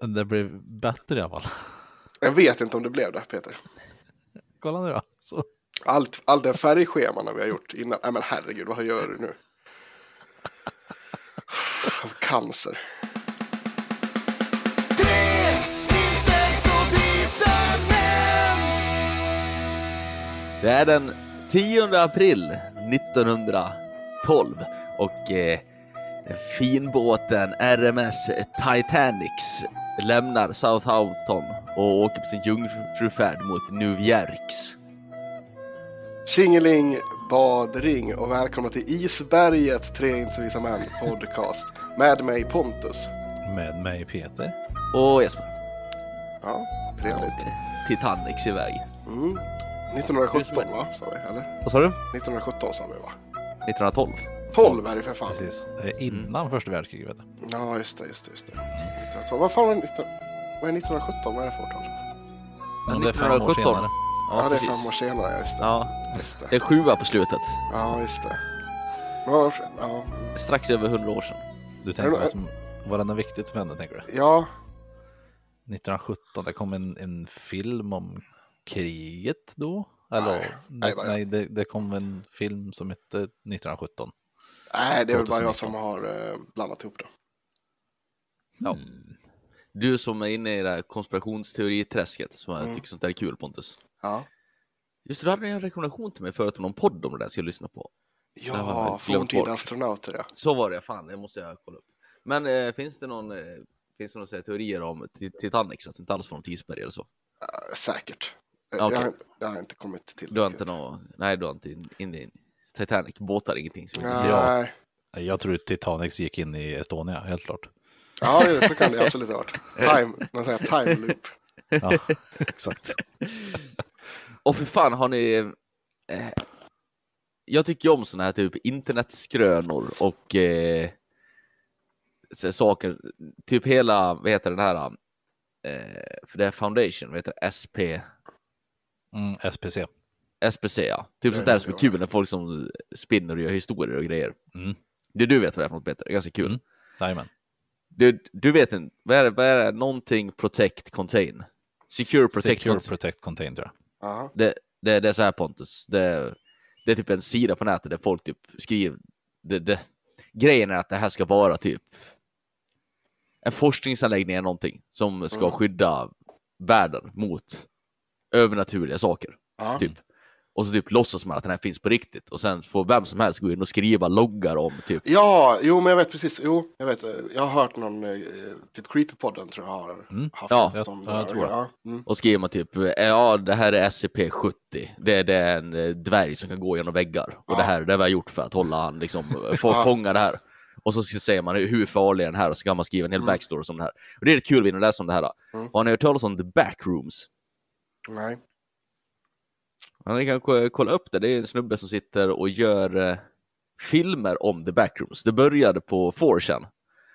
Det blev bättre i alla fall. Jag vet inte om det blev det, Peter. Kolla nu då. Så. Allt, all den färgscheman vi har gjort innan. Nej men herregud, vad gör du nu? Cancer. Det är den 10 april 1912 och eh, finbåten RMS Titanics lämnar Southampton och åker på sin jungfrufärd mot New Jerks. Tjingeling, badring och välkomna till Isberget, Tre intervjuade män podcast. Med mig Pontus. Med mig Peter. Och Jesper. Ja, trevligt. Titanics iväg. Mm. 1917 va, sa vi, eller? Vad sa du? 1917 sa vi va? 1912. 12 är det för fan. Precis. Innan första världskriget. Ja, just det, just det, just det. 1912. Vad fan var det? 19... Vad är 1917? Vad är det för årtal? Men det är fem år 1917. senare. Ja, det är precis. fem år senare, just det. Ja, Just det det. är sjua på slutet. Ja, just det. Var, ja, Strax över 100 år sedan. Du tänker vad som var det något viktigt som hände tänker du? ja, 1917, det kom en, en film om kriget då? Eller, Nej, nej, nej det, det kom en film som hette 1917. Nej, det är väl bara jag 2019. som har eh, blandat ihop det. Ja. Du som är inne i det här konspirationsteoriträsket, som jag Mm. tycker sånt där är kul Pontus. Ja, Just du hade en rekommendation till mig förut om någon podd om det där jag skulle lyssna på. Jag ja forntida astronauter ja. Så var det, fan det måste jag kolla upp. Men eh, finns det någon, eh, finns det någon här, teorier om Ti- Titanic, så att det inte alls var någon isberg eller så? Eh, Säkert. Eh, Okej. Jag, har- jag har inte kommit till Du har inte någon, nej du har inte in, in i Titanic, båtar, ingenting. Så Nej, Ja. Nej, Jag tror Titanic gick in i Estonia, helt klart. ja, det- så kan det absolut ha varit. Time, man säger time loop. Ja, exakt. Och för fan har ni... Eh, jag tycker om såna här typ internetskrönor och eh, saker. Typ hela, vad heter den här? Eh, för det är Foundation, vad heter det? SP, Mm, SPC. SPC ja. Typ sånt där som är kul när folk som spinner och gör historier och grejer. Mm. Det du vet vad det är för något det är ganska kul. Mm. Jajamän. Du, du vet inte, vad är det, vad är det? Någonting protect contain? Secure protect Secure contain. Protect Contain tror jag. Ja, det, det, det är så här Pontus, det, det är typ en sida på nätet där folk typ skriver, det, det, grejen är att det här ska vara typ en forskningsanläggning eller någonting som ska Mm. skydda världen mot övernaturliga saker, ja. typ. Och så typ låtsas man att den här finns på riktigt och sen får vem som helst gå in och skriva loggar om typ ja, jo men jag vet precis. Jo, jag vet. eh, Jag har hört någon, eh, typ Creepypodden tror jag har Mm. haft Ja, jag- om ja, jag tror det. Ja, mm. och skriver man typ ja det här är SCP-70 det, det är en eh, dvärg som kan gå genom väggar och Ja. det här det har vi gjort för att hålla han liksom få Ja. fånga det här och så säger man hur farlig är den här och så kan man skriva en hel Mm. backstory som det här och det är rätt kul att läsa om det här Mm. har ni hört talas om the backrooms? Nej. Ja, ni kan ko- kolla upp det, det är en snubbe som sitter och gör eh, filmer om the backrooms det började på 4chan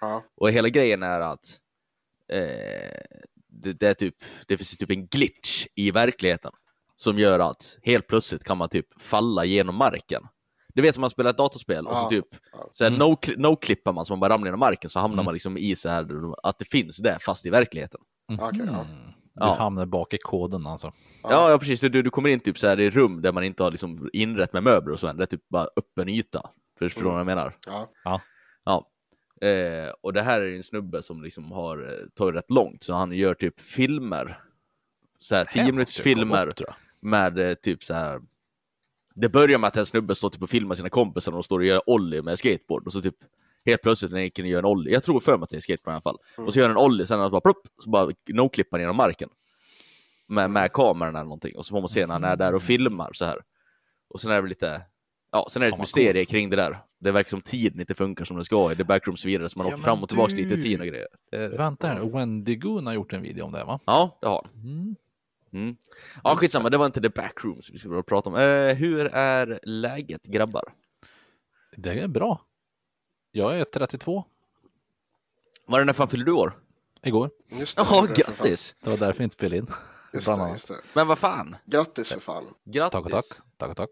Ja, och hela grejen är att eh, det, det, är typ, det finns typ en glitch i verkligheten som gör att helt plötsligt kan man typ falla genom marken. Du vet som man spelar ett datorspel och så Ja, typ ja. så här, Mm. no, no-clippar man så man bara ramlar genom marken så hamnar Mm. man liksom i så här att det finns där fast i verkligheten. Ja. Mm. Du Ja. hamnar bak i koden alltså. Ja. Ja, ja precis. Du, du kommer in typ så här i rum där man inte har liksom inrett med möbler och så. Det är typ bara öppen yta. Förstår du Mm. vad jag menar? Ja. Ja. Eh, och det här är en snubbe som liksom har eh, tagit rätt långt, så han gör typ filmer. Så här, 10 Här minuters filmer upp, tror jag. med eh, typ så här. Det börjar med att en snubbe står typ och filmar sina kompisar och de står och gör ollie med skateboard och så typ helt plötsligt när kan göra en ollie. Jag tror för mig att det är skateboard i alla fall. Mm. Och så gör han en ollie, sen bara plopp, så bara no-clippar genom marken. Med, med kameran eller någonting. Och så får man se när han är där och filmar så här. Och sen är det lite, ja, sen är det ett coolt. kring det där. Det verkar som tiden inte funkar som den ska i The Backrooms vidare, så man Ja, åker fram och tillbaka du- lite i tiden och grejer. Det, Vänta här, Wendy Goon har gjort en video om det va? ja, det har. Mm. Mm. Ja, skitsamma, det var inte The Backrooms vi skulle prata om. Eh, hur är läget grabbar? Det är bra. Jag är 32 Var det när fan fyllde du år? igår. Just det. Jaha, det grattis! Det var därför jag inte spelade in. Just det, just det. Men vad fan, Grattis för fan. grattis! Tack och tack. Tack och tack.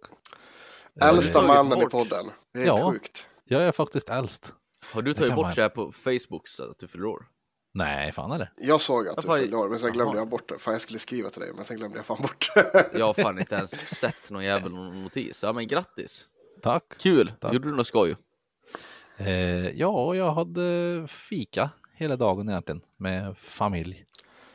Äldsta tagit mannen i bort. podden. Det är Ja. helt sjukt. Jag är faktiskt äldst. Har du tagit bort man. så här på Facebook så att du fyller år? Nej, fan är det? Jag såg att du Jaha, fyllde år, men sen glömde jaha. jag bort det. Fan, jag skulle skriva till dig, men sen glömde jag fan bort det. Jag har fan inte ens sett någon jävel notis. Ja men grattis! Tack. Kul! Tack. Gjorde du något skoj? Eh, ja, jag hade fika hela dagen egentligen med familj.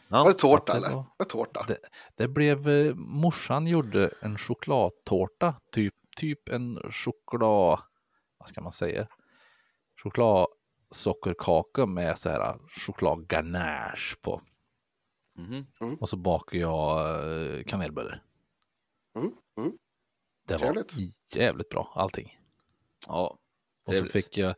Ja. Var det tårta det eller? var- Var det tårta? Det, det blev, eh, morsan gjorde en chokladtårta, typ, typ en choklad, vad ska man säga, chokladsockerkaka med så här chokladganache på. Mhm. Och så bakade jag eh, kanelbullar. Mm, mm. Det var Trevligt. jävligt bra allting. Ja. Och så fick jag,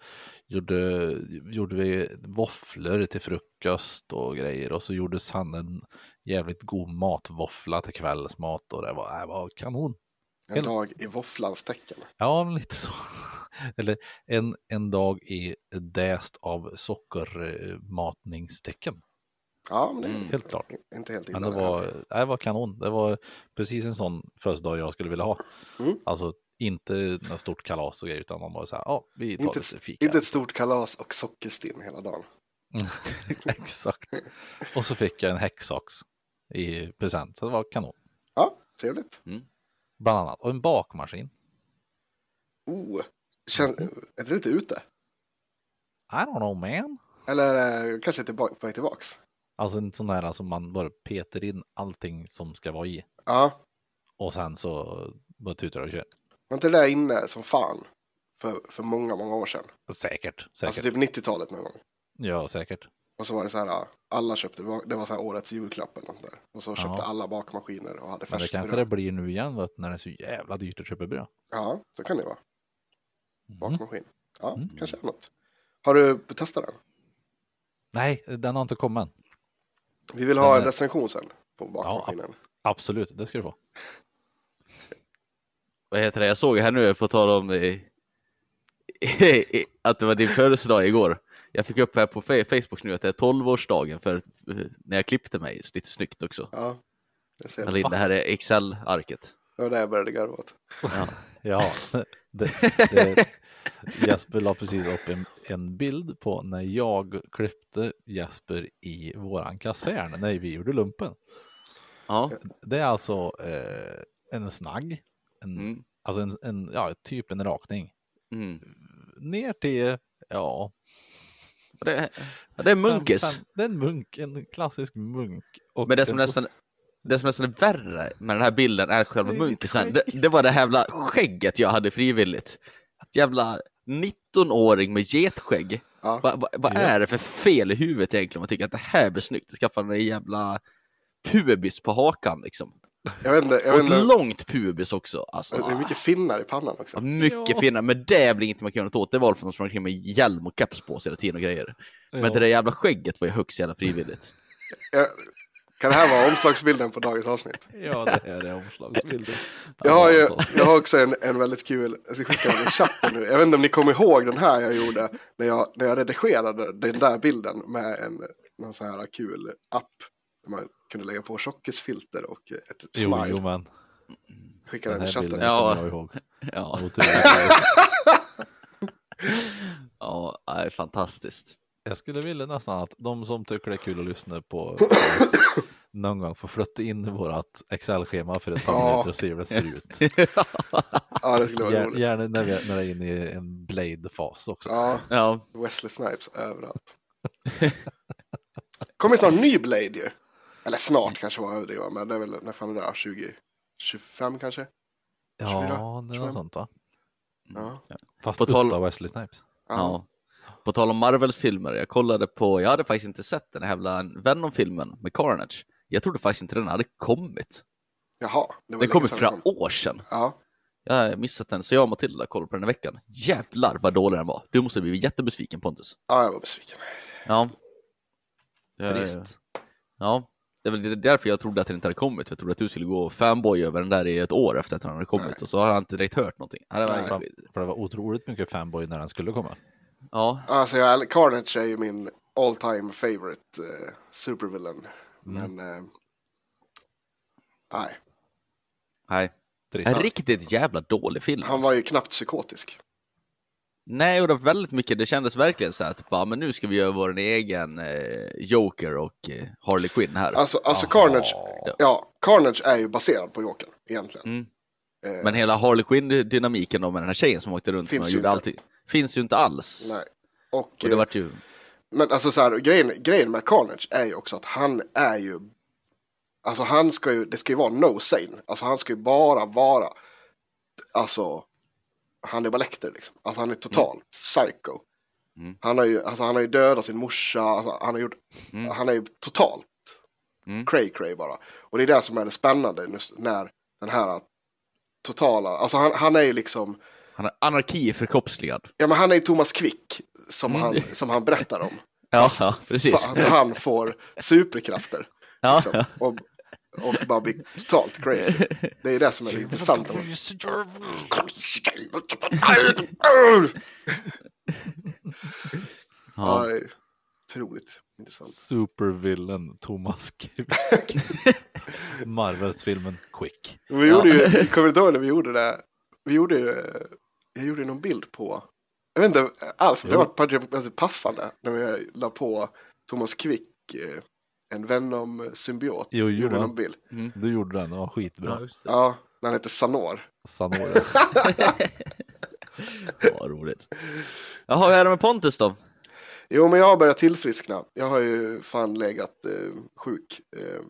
gjorde, gjorde vi våfflor till frukost och grejer och så gjorde han en jävligt god matvåffla till kvällsmat och det var, det var kanon. En dag i våfflans tecken. Ja, men lite så. Eller en, en dag i däst av sockermatningstecken. Ja, men det är Mm. Helt klart. inte helt Men illa. det det var, det var kanon. Det var precis en sån födelsedag jag skulle vilja ha. Mm. Alltså inte något stort kalas och grejer utan man bara så här, ja, vi tar Inte lite ett, fika. inte ett stort kalas och sockerstinn hela dagen. Exakt. Och så fick jag en häcksax i present. Så det var kanon. Ja, trevligt. Bland annat. Och en bakmaskin. Oh, känns, är det lite ute? I don't know man. Eller eh, kanske tillbaka, på väg tillbaks? Alltså en sån där som man bara petar in allting som ska vara i. Ja, Och sen så bara tutar och kör. Var inte det där inne som fan? För, för många, många år sedan. Säkert. Säkert. Alltså typ 90-talet någon gång. Ja, säkert. Och så var det så här, alla köpte, det var så här årets julklapp eller något där. Och så köpte Ja. alla bakmaskiner och hade Men det färskt kanske bröd. det blir nu igen vet, när det är så jävla dyrt att köpa bröd. Ja, så kan det vara. Mm. Bakmaskin. Ja, Mm. kanske är något. Har du testat den? Nej, den har inte kommit än. Vi vill ha Den en recension sen på bakmaskinen. Absolut, det ska du få. Vad heter det? Jag såg här nu på tal om eh, att det var din födelsedag igår. Jag fick upp här på Fa- Facebook nu att det är 12-årsdagen för när jag klippte mig. Lite snyggt också. Ja, jag ser det. det här är Excel-arket. Det var där jag började garva åt. Ja, det, det, Jesper la precis upp en, en bild på när jag klippte Jesper i våran kasern när vi gjorde lumpen. Ja. Det är alltså eh, en snagg, en, Mm. alltså en, en, ja, typ en rakning. Mm. Ner till, ja, Det, det är munkis. fem- fem- det är en munk, en klassisk munk. Och Men det som nästan det som nästan är värre med den här bilden är själva munkisen. Det, det var det här jävla skägget jag hade frivilligt. Ett jävla 19-åring med getskägg. Ja. Vad va, vad Ja. är det för fel i huvudet egentligen? Man tycker att det här blir snyggt. Skaffa en jävla pubis på hakan liksom. Jag vet inte, jag Och vet ett inte. långt pubis också. Alltså, Det är mycket finnar i pannan också. ja, mycket Ja. finare. Men det blir inte man kan göra något åt. Det var för att de sprang omkring med hjälm och keps på sig hela tiden och grejer. Men Ja. det där jävla skägget var ju högst jävla frivilligt. Jag, kan det här vara omslagsbilden på dagens avsnitt? Ja, det här är omslagsbilden. Jag har, ju, alltså. jag har också en, en väldigt kul, jag ska skicka den i chatten nu. Jag vet inte om ni kommer ihåg den här jag gjorde när jag, när jag redigerade den där bilden med en, en sån här kul app. Där man kunde lägga på tjockisfilter och ett Jo, smile. jo, men Skicka den den i chatten. Ja. jag ihåg. Ja, ja, nej, fantastiskt. Jag skulle vilja nästan att de som tycker det är kul att lyssna på någon gång får flytta in vårat Excel-schema för ett par Ja. minuter och se hur det ser ut. Ja, det skulle vara Gär, roligt. gärna när vi när det är inne i en Blade-fas också. Ja, Ja, Wesley Snipes överallt. Kommer snart en ny Blade ju. Eller snart kanske var överdriva, men det är väl, när fan är det? 20, 25 kanske? Ja, 24, det är något 25. sånt va? Ja. Fast På tal- utav Wesley Snipes. Ja. ja. På tal om Marvels filmer, jag kollade på, jag hade faktiskt inte sett den här jävla Venom-filmen med Carnage. Jag trodde faktiskt inte den hade kommit. Jaha, det var Den kom för flera år sedan. Ja, Jag har missat den, så jag och Matilda kollade på den i veckan. Jävlar vad dålig den var. Du måste bli jättebesviken Pontus. ja, jag var besviken. Ja. Det- Trist. Ja. Det är väl därför jag trodde att den inte hade kommit. Jag trodde att du skulle gå fanboy över den där i ett år efter att den hade kommit. Nej. Och så har jag inte direkt hört någonting. Det var. För det var otroligt mycket fanboy när den skulle komma. ja. Alltså, jag, Carnage är ju min all time favorite uh, supervillain. Mm. Men, eh, nej, Nej. En riktigt jävla dålig film. han var ju knappt psykotisk. Nej, och det var väldigt mycket, det kändes verkligen så att bara, men nu ska vi göra vår egen eh, Joker och eh, Harley Quinn här. Alltså, alltså Jaha. Carnage, ja, Carnage är ju baserad på Jokern egentligen. Mm. Eh, Men hela Harley Quinn-dynamiken med den här tjejen som åkte runt Finns och gjorde inte. allting. Finns ju inte alls. nej. Och, Och det eh, vart ju... Men alltså så här, grejen, grejen med Carnage är ju också att han är ju, alltså han ska ju, det ska ju vara no sane. Alltså han ska ju bara vara, alltså, Hannibal Lecter liksom. Alltså han är totalt psycho. Mm. Han har ju, alltså han har ju dödat sin morsa, alltså han har gjort, Mm. han är ju totalt Mm. cray cray bara. Och det är det som är det spännande när den här totala, alltså han, han är ju liksom, Han är anarki förkroppsligad. ja men han är ju Thomas Quick som, Mm. han, som han berättar om. Ja, ja precis. Att han får superkrafter. Ja, Liksom, och, och bara blir totalt crazy. Det är det som är det intressanta. Ja, ja. otroligt intressant. Supervillain Thomas Quick. Marvels-filmen Quick. Vi gjorde ju, kommer du ihåg när vi gjorde det? Vi gjorde ju, jag gjorde någon bild på, jag vet inte alls, det var passande när vi la på Thomas Quick, eh, en Venom-symbiot. Jo, gjorde gjorde han. någon bild. Du gjorde den, det var skitbra. Ja. Ja, när han heter Sanor. Sanore. Ja, roligt. Jaha, hur är det med Pontus då? Jo, men jag har börjat tillfriskna. Jag har ju fan legat eh, sjuk eh,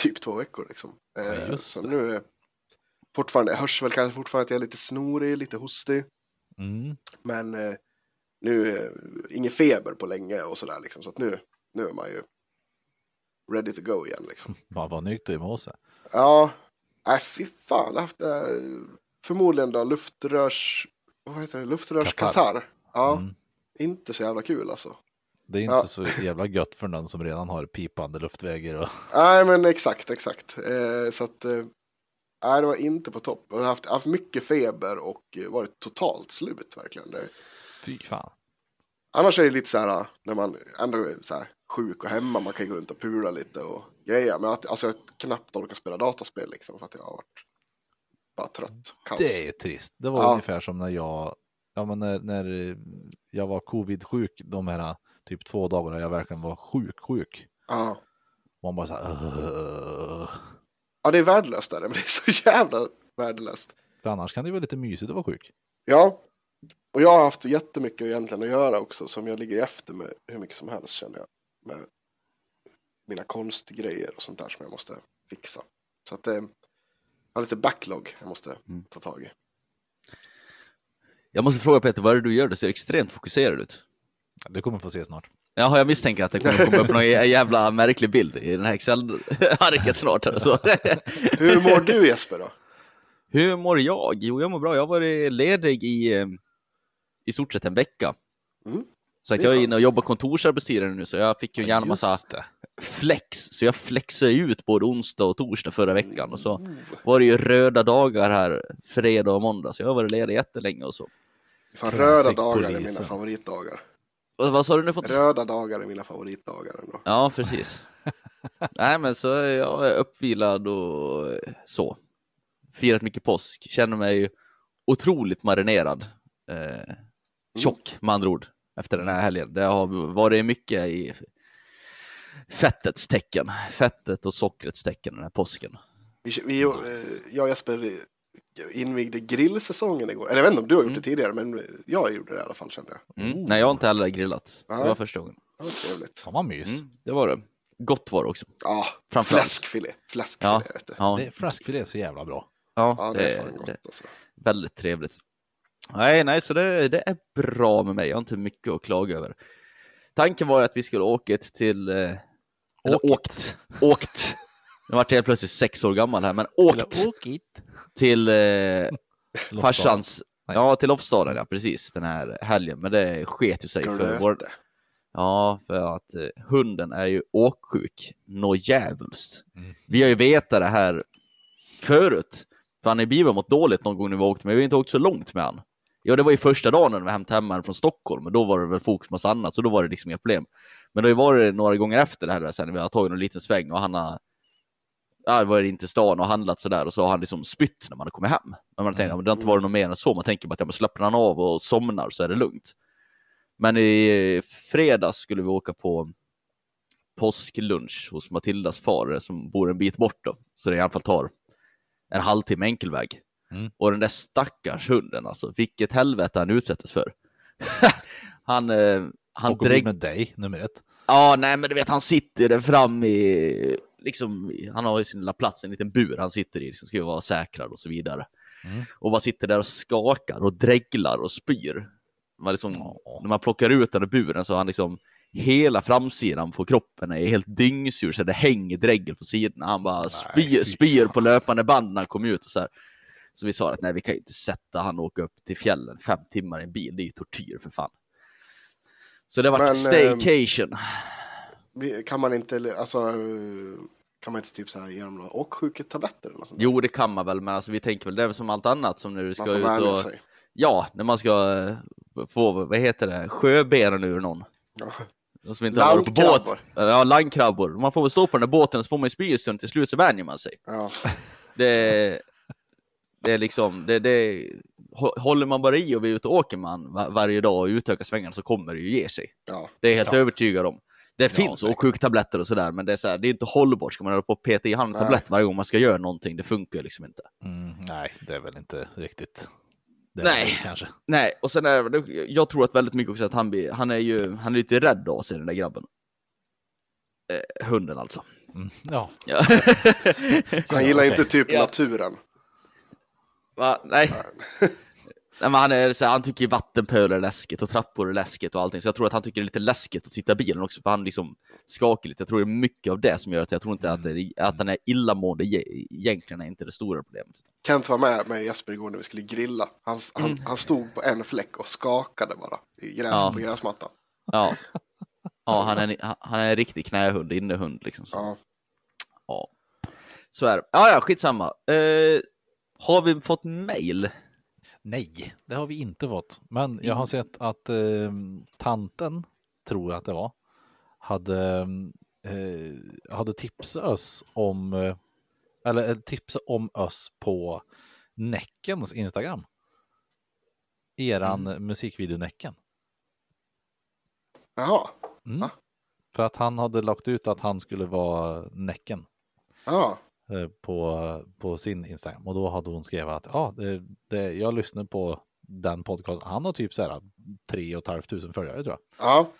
typ två veckor liksom. Eh, Ja, så det. nu är fortfarande, jag hörs väl kanske fortfarande att jag är lite snorig, lite hostig. Mm. Men eh, nu är ingen feber på länge och sådär liksom. Så att nu, nu är man ju ready to go igen liksom. Man var nykter i morse. Ja, nej fy fan. Jag har haft här, förmodligen då luftrörs, vad heter det, luftrörskatarr. Ja, Mm. inte så jävla kul alltså. Det är inte Ja. så jävla gött för någon som redan har pipande luftvägar. Och... Nej, men exakt, exakt. Eh, så att, eh, nej, det var inte på topp. Jag har haft, haft mycket feber och eh, varit totalt slut verkligen. Det, Fy fan. annars är det lite så här, eh, när man ändå så här sjuk och hemma, man kan gå runt och pula lite och grejer. Men att, alltså, jag knappt orkat spela dataspel liksom, för att jag har varit bara trött. Kaos. Det är trist. Det var Ja. ungefär som när jag, ja men när, när jag var covid-sjuk de här typ två dagarna jag verkligen var sjuk, sjuk. Ja. Man bara så här, ja, det är värdelöst där, men det är så jävla värdelöst. För annars kan det ju vara lite mysigt att vara sjuk. Ja, och jag har haft jättemycket egentligen att göra också som jag ligger efter med hur mycket som helst känner jag. Med mina konstgrejer och sånt där som jag måste fixa. Så att eh, jag har lite backlog jag måste Mm. ta tag i. Jag måste fråga Peter, vad är det du gör? Du ser extremt fokuserad ut. Du kommer få se snart. Jaha, jag misstänker att det kommer komma upp någon jävla märklig bild i den här Excel-arket snart. här, Så. Hur mår du Jesper då? Hur mår jag? Jo, jag mår bra. Jag har varit ledig i eh, i stort sett en vecka. Mm. Så att är jag är inne och jobbar kontorsarbetstider nu, så jag fick ju gärna massa Just det. flex. Så jag flexade ut både onsdag och torsdag förra veckan. Och så var det ju röda dagar här fredag och måndag, så jag har varit ledig jättelänge och så. fan, röda dagar är mina favoritdagar. Och vad sa du nu? Fått? Röda dagar är mina favoritdagar ändå. Ja, precis. Nej, men så är jag uppvilad och så. Firat mycket påsk, känner mig otroligt marinerad. Eh, tjock med andra ord, efter den här helgen. Det har varit mycket i fettets tecken. Fettet och sockrets tecken den här påsken. Vi, vi, eh, jag och Jesper invigde grillsäsongen igår. Eller jag vet inte om du har gjort Mm. det tidigare, men jag gjorde det i alla fall kände jag. Mm. Nej, jag har inte heller grillat. Det Nej. var första gången. Det var trevligt. Fan vad mys. Mm, det var det. Gott var det också. Ja, Framförallt. fläskfilé. Fläskfilé, Ja. vet du. Ja, Det är fläskfilé är så jävla bra. ja, Ja, det är fan gott det, alltså. väldigt trevligt. Nej, nej, så det, det är bra med mig. Jag har inte mycket att klaga över. Tanken var ju att vi skulle åka till... Eh, eller åkt. Åkt. Nu vart jag helt plötsligt sex år gammal här, men åkt åkit. till eh, farsans... Nej. Ja, till Lofsdalen, ja precis, den här helgen. Men det sket ju sig för vår... Ja, för att eh, hunden är ju åksjuk. Nå djävulskt. Mm. Vi har ju vetat det här förut. För han har ju mått dåligt någon gång när vi åkt, men vi har inte åkt så långt med han. Ja, det var ju första dagen när vi hämtade hem från Stockholm, och då var det väl fokus på massa annat, så då var det liksom inga problem. Men det har ju varit några gånger efter det här sen vi har tagit en liten sväng och han har ja, var inte stan och handlat sådär och så har han liksom spytt när man har kommit hem. Men man tänker, Mm. det har inte varit något mer än så. Man tänker bara att ja, slappnar han av och somnar så är det lugnt. Men i fredags skulle vi åka på påsklunch hos Matildas far som bor en bit bort då. Så det i alla fall tar en halvtimme enkelväg. Mm. Och den där stackars hunden alltså, vilket helvete han utsättes för. han eh, han och drägg... med dig, nummer ett. Ja, nej, men du vet, han sitter där fram i, liksom, han har ju sin lilla plats, en liten bur han sitter i, liksom, ska ju vara säkrad och så vidare. Mm. Och bara sitter där och skakar och dreglar och spyr. Man liksom. När man plockar ut den ur buren så har han liksom hela framsidan på kroppen är helt dyngsur så det hänger dregel på sidorna. Han bara spyr, spyr på löpande band när han kom ut och så här. Så vi sa att nej, vi kan ju inte sätta han och åka upp till fjällen fem timmar i en bil. Det är ju tortyr för fan. Så det var Men, staycation. Vi- Kan man inte, alltså, eh, kan man inte typ så här ge dem några åksjuketabletter eller något sånt? Jo, det kan man väl, men alltså, vi tänker väl det är väl som allt annat som när du ska ut och... sig. Ja, när man ska eh, få, vad heter det, sjöbenen ur någon. Ja. De som inte har på båt. Ja, landkrabbor. Man får väl stå på den där båten och så får man ju spy till slut så vänjer man sig. Ja. Det, det är liksom, det, det, hå- håller man bara i och vi är ute och åker man va- varje dag och utökar svängarna så kommer det ju ge sig. Ja. Det är jag helt Ja. övertygad om. Det finns säkert. åksjuktabletter och sådär, men det är, så här, det är inte hållbart. Ska man hålla på och peta i hand tablett varje gång man ska göra någonting, det funkar ju liksom inte. Mm, nej, det är väl inte riktigt. Nej. Kanske. Nej, och sen är det, jag tror att väldigt mycket också att han, blir, han är ju, han är lite rädd av sig den där grabben. Eh, hunden alltså. Mm, ja, Ja. Han gillar okej. inte typ Ja. naturen. Va? Nej. Nej, men han, är, så här, han tycker vattenpölar är läskigt och trappor är läskigt och allting. Så jag tror att han tycker det är lite läskigt att sitta i bilen också. För han liksom skakar lite. Jag tror det är mycket av det som gör att jag tror inte att, det, att han är illamående ge- egentligen är inte det stora problemet. Kent var med med Jesper igår när vi skulle grilla. Han, han, han stod på en fläck och skakade bara i gräs, Ja. på gräsmattan. Ja. Ja, han är, han är en riktig knähund, innehund liksom. Så. Ja. Ja. Så är det. Ja, ja, skitsamma. Eh, har vi fått mail? nej, det har vi inte fått. Men jag har sett att eh, tanten, tror jag att det var, hade, eh, hade tipsat oss om, eh, eller eh, tipsat om oss på Näckens Instagram. Eran musikvideo Näcken. Jaha. Mm. För att han hade lagt ut att han skulle vara Näcken. Ja. Eh, på, på sin Instagram och då hade hon skrivit att ja, det, det, jag lyssnar på den podcasten. Han har typ så här tre och ett tusen följare tror jag. Ja,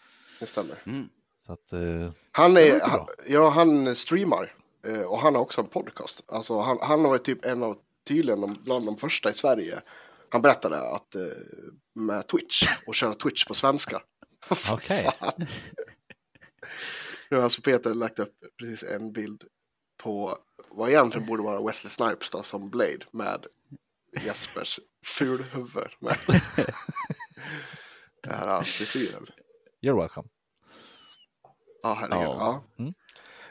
det stämmer. Mm. Så att eh, Han, är, han, ja, han streamar eh, och han har också en podcast. Alltså, han, han var typ en av, tydligen bland de första i Sverige. Han berättade att med Twitch och köra Twitch på svenska. okej. Fan. Nu har alltså Peter lagt upp precis en bild på vad egentligen borde vara Wesley Snipes då, som Blade med Jespers fulhuvud. Med. Det här är frisyren. You're welcome. Ja, herregud. Ja. Ja. Mm.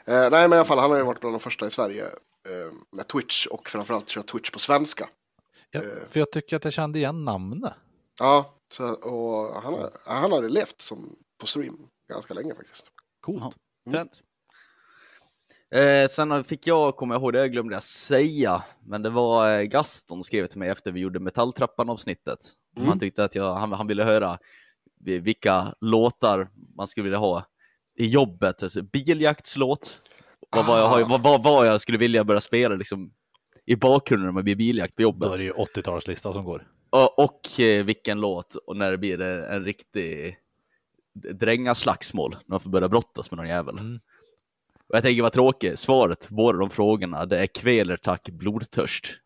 Eh, nej, men i alla fall, han har ju varit bland de första i Sverige eh, med Twitch och framförallt kört Twitch på svenska. Ja, Eh. för jag tycker att jag kände igen namnet. Ja, så, och han, har- han hade levt som på stream ganska länge faktiskt. Coolt. Mm. Fränt. Eh, sen fick jag, kommer jag ihåg, det glömde jag säga, men det var eh, Gaston skrev till mig efter vi gjorde Metalltrappan-avsnittet. Mm. Han tyckte att jag, han, han ville höra vi- vilka låtar man skulle vilja ha i jobbet, alltså biljaktslåt. Vad, var jag, vad, vad, vad jag skulle vilja börja spela liksom, i bakgrunden när man blir biljakt på Då jobbet. är det ju 80-talslista som går. Och, och eh, vilken låt och när det blir en, en riktig drängaslagsmål, när man får börja brottas med någon jävel. Mm. Och jag tänker vad tråkigt, svaret på båda de frågorna, det är kvelertack blodtörst.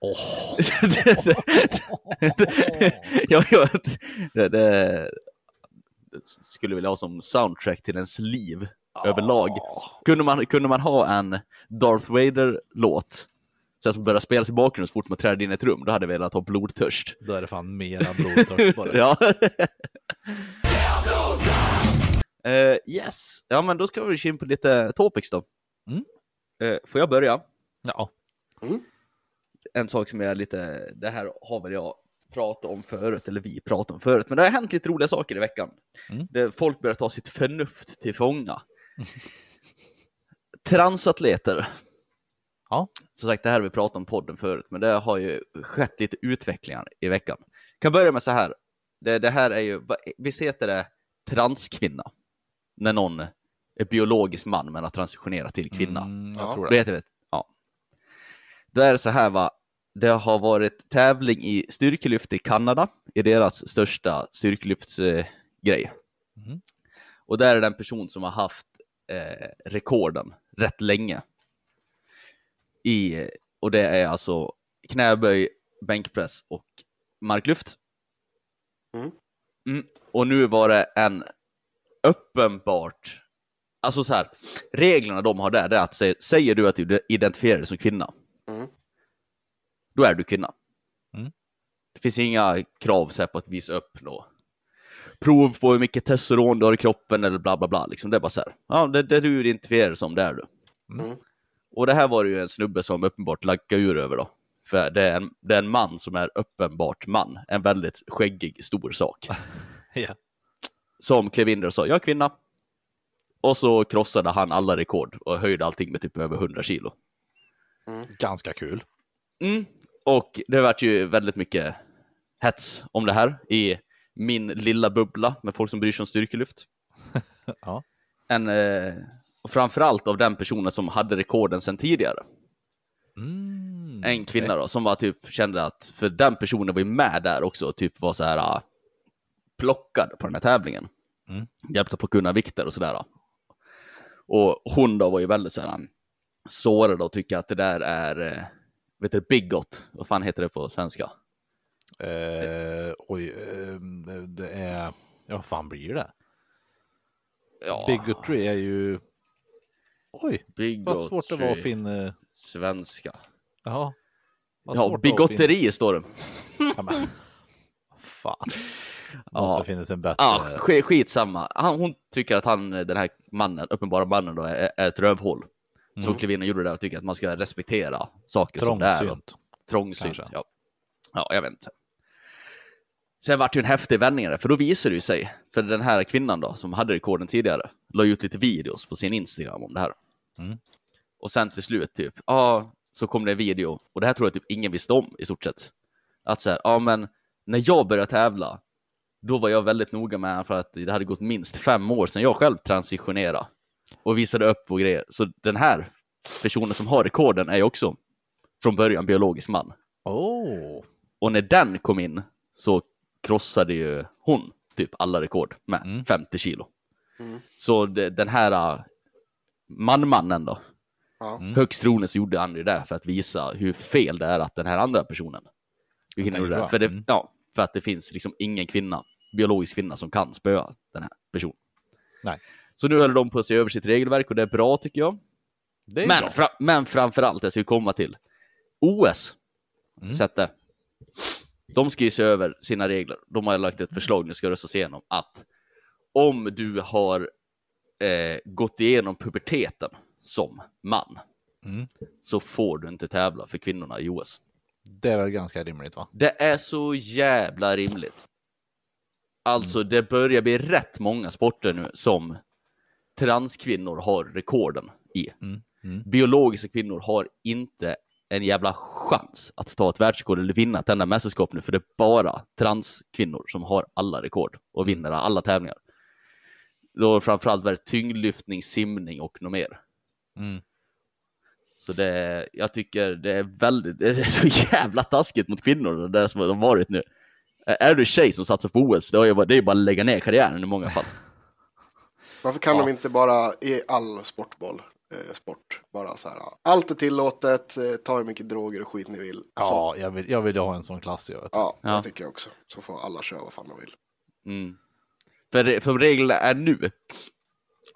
Åh, jag, jag, det, det skulle vilja ha som soundtrack till ens liv överlag. Kunde man, kunde man ha en Darth Vader-låt så som börjar spelas i bakgrunden så fort man träder in i ett rum, då hade jag velat ha blodtörst. Då är det fan mera blodtörst bara. ja. Eh, yes, ja men då ska vi in på lite topics då. Mm. Eh, får jag börja? Ja. En sak som är lite, det här har väl jag pratat om förut, eller vi pratat om förut, men det har hänt lite roliga saker i veckan. Mm. Det, folk börjar ta sitt förnuft till fånga. Transatleter. Ja. Som sagt, det här har vi pratat om podden förut, men det har ju skett lite utvecklingar i veckan. kan börja med så här. Det, det här är ju, visst heter det transkvinna? När någon är biologisk man men har transitionerat till kvinna. Mm, jag Ja. tror Det det. heter det. Ja. Det är så här va. Det har varit tävling i styrkelyft i Kanada, i deras största styrkelyftsgrej. Eh, grej. Mhm. Och där är det en person som har haft eh, rekorden rätt länge. I, och det är alltså knäböj, bänkpress och marklyft. Mm. Mm. Och nu var det en uppenbart, alltså så här, reglerna de har där, det är att sä- säger du att du identifierar dig som kvinna, Mm. då är du kvinna. Mm. Det finns inga krav så här, på att visa upp då. Prov på hur mycket testosteron du har i kroppen eller bla bla bla. Liksom. Det är bara så här, ja, det, det du identifierar som, det är du. Mm. Och det här var det ju en snubbe som uppenbart lackade ur över då. För det är, en, det är en man som är uppenbart man. En väldigt skäggig, stor sak. Ja. Som klev in där och sa, jag är kvinna. Och så krossade han alla rekord och höjde allting med typ över 100 kilo. Ganska kul. Mm. Och det vart ju väldigt mycket hets om det här i min lilla bubbla med folk som bryr sig om styrkelyft. Ja. En, eh, och framförallt av den personen som hade rekorden sedan tidigare. Mm, En kvinna då, som var typ kände att, för den personen var ju med där också typ var så här ah, plockad på den här tävlingen. Mm. Hjälpte på att kunna vikter och sådär. Och hon då var ju väldigt så här um, sårad och tycker att det där är, eh, vet du, bigot, vad fan heter det på svenska? Eh, oj, eh, det- det är... Ja, vad fan blir det? Ja, Bigotry är ju... Oj, bigotry, vad svårt det var att finna... Svenska. Ja. vad Ja, det bigotteri står det. Ja, men... Fan. Måste Ja. finnas en bättre... Ja, sk- skitsamma. Han, hon tycker att han, den här mannen, uppenbara mannen då, är, är ett rövhål. Mm. in och gjorde det där och tycker att man ska respektera saker som det är. Trångsynt. Trångsynt, ja. Ja, jag vet inte. Sen vart det ju en häftig vändning där, för då visade det sig, för den här kvinnan då, som hade rekorden tidigare, la ut lite videos på sin Instagram om det här. Mm. Och sen till slut, typ, ja, så kom det en video, och det här tror jag typ ingen visste om i stort sett. Att så här, ja men, när jag började tävla, då var jag väldigt noga med för att det hade gått minst fem år sedan jag själv transitionerade och visade upp och grejer. Så den här personen som har rekorden är ju också från början biologisk man. Oh. Och när den kom in så krossade ju hon typ alla rekord med Mm. 50 kilo. Mm. Så det, den här äh, man-mannen då. Mm. högst troligt så gjorde han det där för att visa hur fel det är att den här andra personen gjorde det. För, det, Mm. ja, för att det finns liksom ingen kvinna, biologisk kvinna som kan spöa den här personen. Nej. Så nu håller de på att se över sitt regelverk och det är bra tycker jag. Det är Men, bra. fra, men framför allt, det ska vi komma till. OS. Mm. Sätte. De ska ju se över sina regler. De har lagt ett förslag, nu ska röstas igenom, att om du har eh, gått igenom puberteten som man, Mm. så får du inte tävla för kvinnorna i OS. Det är väl ganska rimligt va? Det är så jävla rimligt. Alltså, det börjar bli rätt många sporter nu som transkvinnor har rekorden i. Mm. Mm. biologiska kvinnor har inte en jävla chans att ta ett världsrekord eller vinna ett enda mästerskap nu, för det är bara transkvinnor som har alla rekord och vinner alla tävlingar. Då framförallt varit tyngdlyftning, simning och något mer. Mm. Så det, jag tycker det är väldigt, det är så jävla taskigt mot kvinnor, det där som de varit nu. Är du tjej som satsar på OS, det är ju bara, det är bara att lägga ner karriären i många fall. Varför kan Ja. de inte bara i all sportboll, sport, bara så här, allt är tillåtet, eh, ta hur mycket droger och skit ni vill. Så, Ja, jag vill, jag vill ju ha en sån klass. Jag vet. ja, Ja. det tycker jag också. Så får alla köra vad fan de vill. Mm. För, för reglerna är nu,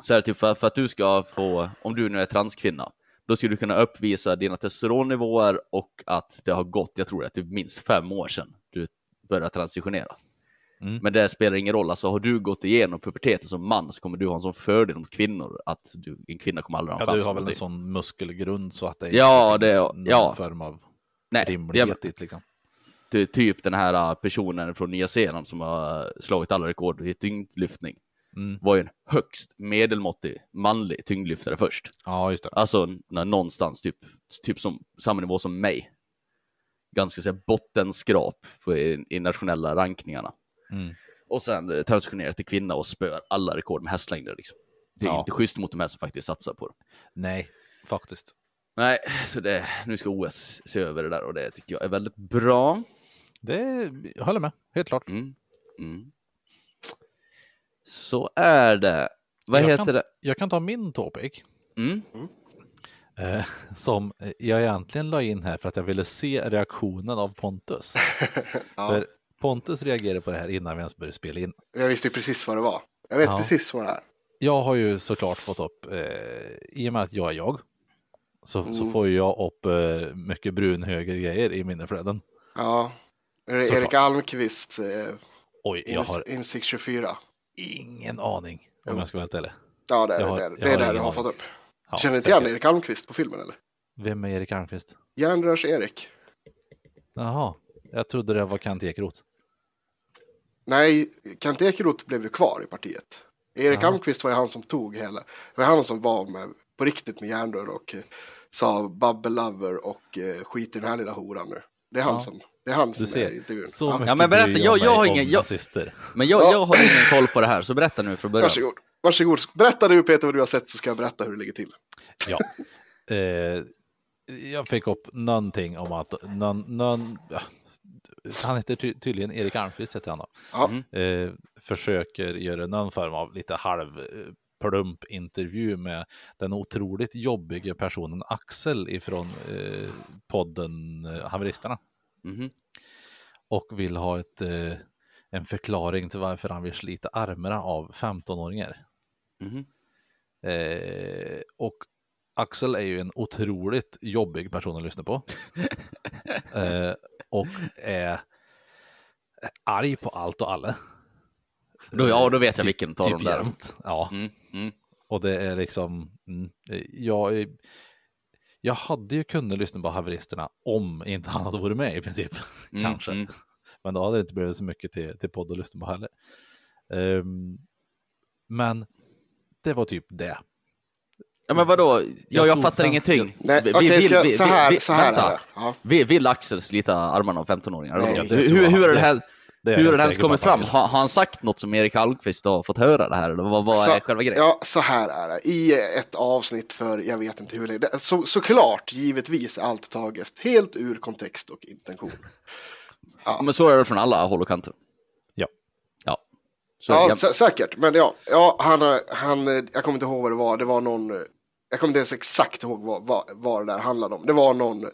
så är det typ för, för att du ska få, om du nu är transkvinna, då ska du kunna uppvisa dina testosteronnivåer och att det har gått, jag tror att det är minst fem år sedan du började transitionera. Mm. Men det spelar ingen roll, alltså har du gått igenom puberteten som man så kommer du ha en sån fördel mot kvinnor att du, en kvinna kommer aldrig ha en Ja, du har väl en sån muskelgrund så att det Ja, inte det- finns någon ja. form av Nej, rimlighet ja, i det, liksom. ty- typ den här äh, personen från Nya Zeeland som har slagit alla rekord i tyngdlyftning Mm. var ju en högst medelmåttig manlig tyngdlyftare först. Ja, just det. Alltså när någonstans typ, typ som samma nivå som mig. Ganska så här, bottenskrap i, i nationella rankningarna. Mm. Och sen eh, transitionerar till kvinna och spöar alla rekord med hästlängder. Liksom. Det är Ja. inte schysst mot de här som faktiskt satsar på det. Nej, faktiskt. Nej, så det, nu ska OS se över det där och det tycker jag är väldigt bra. Det jag håller med, helt klart. Mm. Mm. Så är det. Vad Jag heter kan- det? Jag kan ta min topic. Mm. Eh, som jag egentligen la in här för att jag ville se reaktionen av Pontus. Ja, För Pontus reagerade på det här innan vi ens började spela in. jag visste precis vad det var. Jag vet Ja. precis vad det är. Jag har ju såklart fått upp, eh, i och med att jag är jag, så, så Mm. får ju jag upp eh, mycket brunhögergrejer i mina flöden. Ja. Är det Såklart. Erik Almqvist, eh, Oj, jag Ins- har Insikt 24. ingen aning om Jo. jag ska vara helt ärlig. Ja, det är har- det. jag Det är ingen du har fått upp. Ja, Känner inte igen. Erik Almqvist på filmen eller? Vem är Erik Almqvist? Järnrörs-Erik. Jaha, jag trodde det var Kent Ekeroth. Nej, Kent Ekeroth blev ju kvar i partiet. Erik Jaha. Almqvist var ju han som tog hela, det var han som var med, på riktigt med järnrör och eh, sa Babbe Lover och eh, skit i den här lilla horan nu. Det är han Ja. som, det är han Du som är ser, i intervjun. så Ja, mycket men berätta, jag- jag har ingen- jag-. Men jag, Ja. jag har ingen koll på det här, så berätta nu från början. Varsågod. Varsågod. Berätta du Peter vad du har sett så ska jag berätta hur det ligger till. Ja. Eh, jag fick upp någonting om att någon, någon, ja, han heter ty tydligen Erik Almqvist heter han då. Ja. Mm. Eh, försöker göra någon form av lite halv eh, plump intervju med den otroligt jobbiga personen Axel ifrån eh, podden eh, Haveristerna Mhm. och vill ha ett, eh, en förklaring till varför han vill slita armarna av 15-åringar. Mhm. Eh, och Axel är ju en otroligt jobbig person att lyssna på. och är arg på allt och alla. Då, ja, då vet jag Typ- vilken av typ dem där. jämt. Ja, Mm. Mm. och det är liksom, mm, jag, jag hade ju kunnat lyssna på haveristerna om inte han hade varit med i princip. Mm, Kanske. mm. Men då hade det inte blivit så mycket till, till podd att lyssna på heller. Ehm, men det var typ det. Ja men vadå, ja, jag fattar ingenting. Nej, Vi- vill- ska- så här, vi- så här vänta. är det. Ja. Vill, vill Axel slita armarna av 15-åringar? Nej, Hur, hur, jag hur är det här? det är Hur jag har det ens kommit fram? vill. Har, har han sagt något som Erik Almqvist har fått höra det här? Eller vad, vad är själva grejen? Ja, så här är det. I ett avsnitt för jag vet inte hur länge. det- Så, såklart, givetvis, är allt taget helt ur kontext och intention. Ja, Men så är det från alla håll och kanter. Ja. Ja. Så, Ja, ja. sä- säkert. Men ja, ja han, han, jag kommer inte ihåg vad det var. Det var någon, jag kommer inte ens exakt ihåg vad, vad, vad det där handlade om. Det var någon, eh,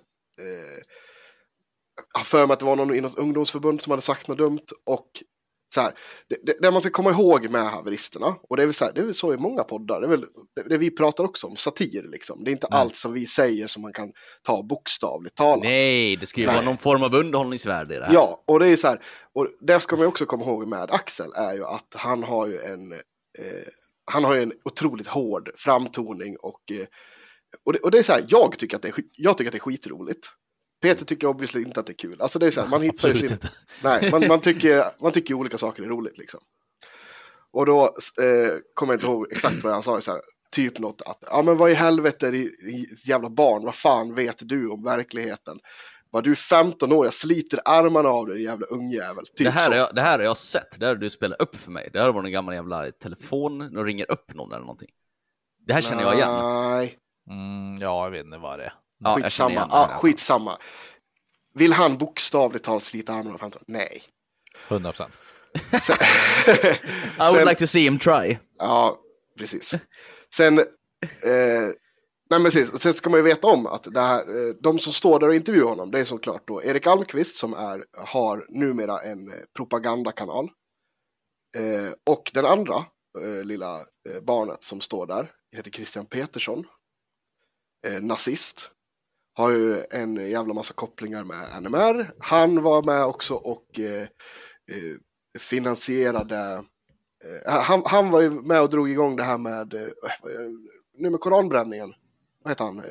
jag för mig att det var någon i något ungdomsförbund som hade sagt något dumt. Och så här, det, det, det man ska komma ihåg med haveristerna, och det är väl så, här, det är så i många poddar, det är väl det, det vi pratar också om, satir liksom. Det är inte Mm. allt som vi säger som man kan ta bokstavligt talat. Nej, det ska ju Nej. vara någon form av underhållningsvärde i det här. Ja, och det är så här, och det ska man också komma ihåg med Axel är ju att han har ju en, eh, han har ju en otroligt hård framtoning och, eh, och, det, och det är så här, jag tycker att det är, jag tycker att det är skitroligt. Peter tycker obviously inte att det är kul. Alltså det är så här, man hittar ju sin, inte. nej, man, man, tycker, man tycker olika saker är roligt liksom. Och då eh, kommer jag inte ihåg exakt vad han sa, så här, typ något att, ja men vad i helvete är det jävla barn, vad fan vet du om verkligheten? Vad du är 15 år, jag sliter armarna av dig jävla ungjävel. Typ det, här så. har jag, det här har jag sett, det här har du spelat upp för mig. Det här var en gammal jävla telefon, de ringer upp någon eller någonting. Det här känner jag igen. Nej, Mm, ja, jag vet inte vad det är. Ja, jag känner skitsamma. skitsamma. Vill han bokstavligt talat slita armarna av 15? Nej. 100 procent. I would sen- like to see him try. Ja, precis. Sen, eh, nej men precis. Och sen ska man ju veta om att det här, eh, de som står där och intervjuar honom, det är såklart då Erik Almqvist som är, har numera en eh, propagandakanal. Eh, och den andra eh, lilla eh, barnet som står där heter Christian Petersson. Eh, nazist. Har ju en jävla massa kopplingar med NMR. Han var med också och eh, eh, finansierade, eh, han, han var ju med och drog igång det här med, eh, nu med koranbränningen. Vad heter han?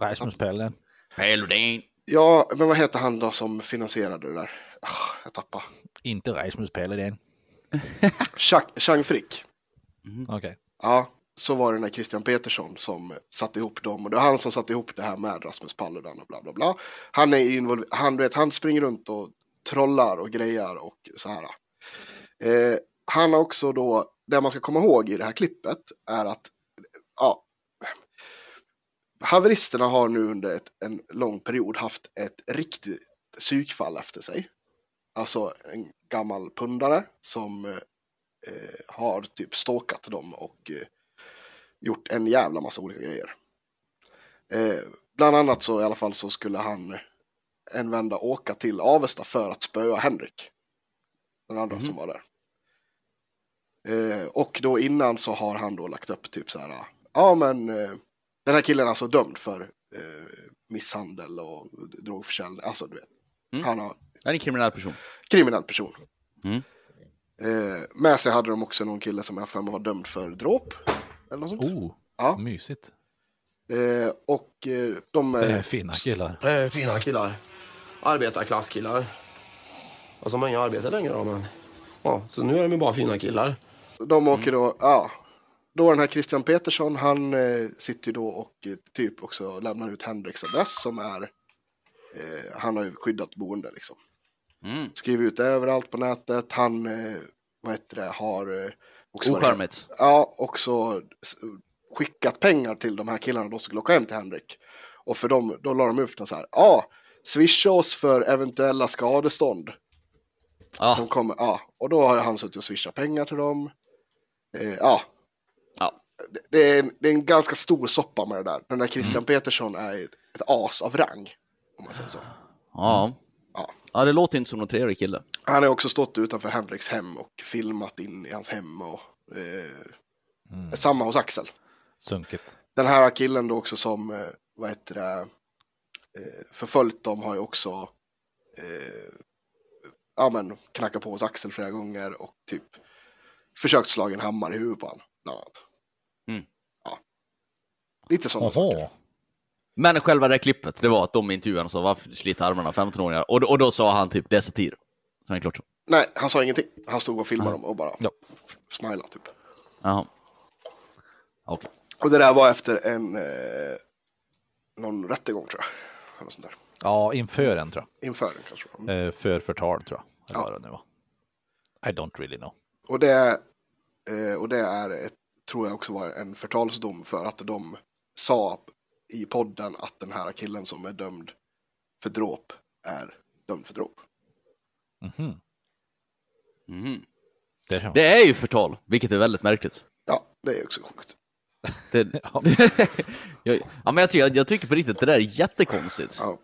Rasmus Pelle. Pelodin. Ja, men vad heter han då som finansierade det där? Ah, jag tappade. Inte Rasmus. Chuck- Chang Frick. Okej. Ja, så var det den där Christian Petersson som satte ihop dem. Och det var han som satte ihop det här med Rasmus Paludan och bla bla bla. Han är involverad, han, vet, han springer runt och trollar och grejar och så här. Eh, han har också då, det man ska komma ihåg i det här klippet är att, ja, haveristerna har nu under ett, en lång period haft ett riktigt psykfall efter sig. Alltså en gammal pundare som eh, har typ stalkat dem och eh, gjort en jävla massa olika grejer. Eh, bland annat så i alla fall så skulle han en vända åka till Avesta för att spöa Henrik. Den andra som var där. Eh, och då innan så har han då lagt upp typ så här. Ja men eh, den här killen är alltså dömd för eh, misshandel och drogförsäljning. Alltså du vet. Mm. Han har är en kriminell person. kriminell person. Mm. Eh, med sig hade de också någon kille som jag för var dömd för dråp. Eller något sånt. Oh, Ja. mysigt. Eh, och eh, de... Det är fina killar. Det är fina killar. Arbetarklasskillar. Och som har inga arbete längre då, men... Ja, så nu är de ju bara fina killar. de åker då, ja. Då den här Christian Petersson, han eh, sitter ju då och eh, typ också lämnar ut Henriks adress som är, eh, han har ju skyddat boende liksom. Mm. Skriver ut det överallt på nätet, han, eh, vad heter det, har eh, också varit-. Ja, också skickat pengar till de här killarna då som skulle åka hem till Henrik. Och för dem, då la de ut något så här, ja, swisha oss för eventuella skadestånd. Ja. Som kommer, ja, och då har han suttit och swishat pengar till dem. Eh, ja, det, är det är en ganska stor soppa med det där. Den där Christian Petersson är ett, as av rang. Om man säger så. Ja. Ja. Ja, det låter inte som någon trevlig kille. Han har också stått utanför Henriks hem och filmat in i hans hem. Och, eh, Samma hos Axel. Sunkigt. Den här killen då också som, eh, vad heter det, eh, förföljt dem har ju också eh, ja, men, knackat på hos Axel flera gånger och typ försökt slå en hammare i huvudet på honom. Bland annat. Ja. Lite sådana saker. Men själva det här klippet, det var att de intervjuade honom och sa varför sliter armarna 15-åringar? Och, då- och då sa han typ det är satir. Så är det klart så. Nej, han sa ingenting. Han stod och filmade dem och bara Ja. smilade typ. Jaha. Okej. Och det där var efter en eh, någon rättegång tror jag. Eller sånt där. Ja, inför en tror Inför den kanske. Mm. jag. Eh, för förtal tror jag. Eller Ja. vad det nu var. I don't really know. Och det, eh, och det är ett, tror jag också var en förtalsdom för att de sa i podden att den här killen som är dömd för dråp är dömd för dråp. Mhm. Mhm. Det. Det är ju förtal, vilket är väldigt märkligt. Ja, det är också sjukt. Det... Ja. jag, ja, men jag, tycker, jag tycker på riktigt det där är jättekonstigt. Ja,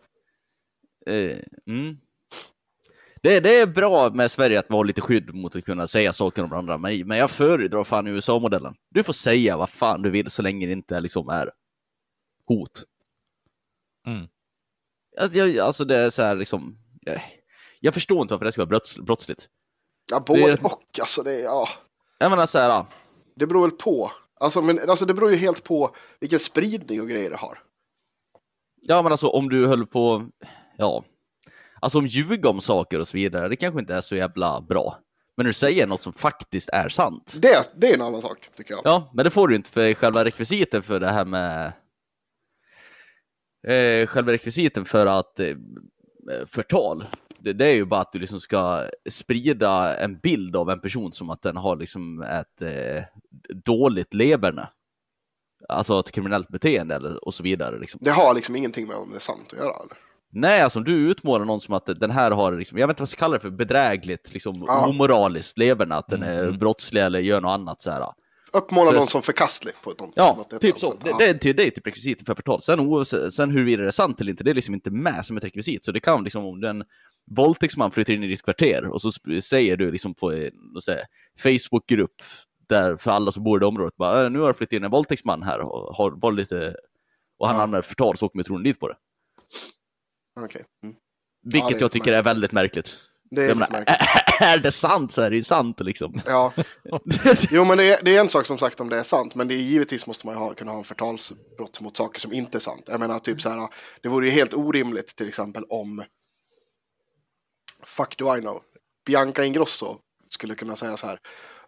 Eh, mm. det, det är bra med Sverige att vi har lite skydd mot att kunna säga saker om varandra, men, men jag föredrar fan USA-modellen. Du får säga vad fan du vill så länge det inte liksom är hot. Mm. Att jag, alltså det är så här liksom, jag, jag förstår inte varför det ska vara brotts, brottsligt. ja både Det- och. Alltså det, ja, Jag menar så här, ja, det beror väl på. Alltså, men, alltså det beror ju helt på vilken spridning och grejer det har. ja men alltså om du höll på, ja, alltså om ljuga om saker och så vidare, det kanske inte är så jävla bra. Men när du säger något som faktiskt är sant, Det, det är en annan sak tycker jag. Ja, men det får du inte för själva rekvisiten för det här med... Eh, själva rekvisiten för att eh, förtal, det, det är ju bara att du liksom ska sprida en bild av en person som att den har liksom ett eh, dåligt leverne. Alltså ett kriminellt beteende eller, och så vidare. Liksom. Det har liksom ingenting med om det är sant att göra. Eller? Nej, alltså om du utmålar någon som att den här har, liksom, jag vet inte vad jag ska kalla det för, bedrägligt, liksom Ja. omoraliskt leverne, att den är Mm. brottslig eller gör något annat så här. Uppmåla någon som förkastlig på något, Ja, något typ så. Det, Ja. det, är ty- det är typ rekvisiten för förtal. Sen, oavsett- sen huruvida det är sant eller inte, det är liksom inte med som ett rekvisit. Så det kan liksom om den våldtäktsman flyttar in i ditt kvarter och så säger du liksom på en Facebookgrupp där för alla som bor i det området bara "Äh, nu har det flyttat in en våldtäktsman här och har var lite och han Ja. använder förtal så åker metronen dit på det. Okej. Mm. Vilket det är jag tycker är väldigt märkligt. Det är Jag menar, märkligt. är det sant så är det ju sant liksom. Ja, jo men det är, det är en sak som sagt om det är sant, men det är givetvis måste man ha, kunna ha en förtalsbrott mot saker som inte är sant. Jag menar typ så här, det vore ju helt orimligt till exempel om, fuck do I know, Bianca Ingrosso skulle kunna säga så här,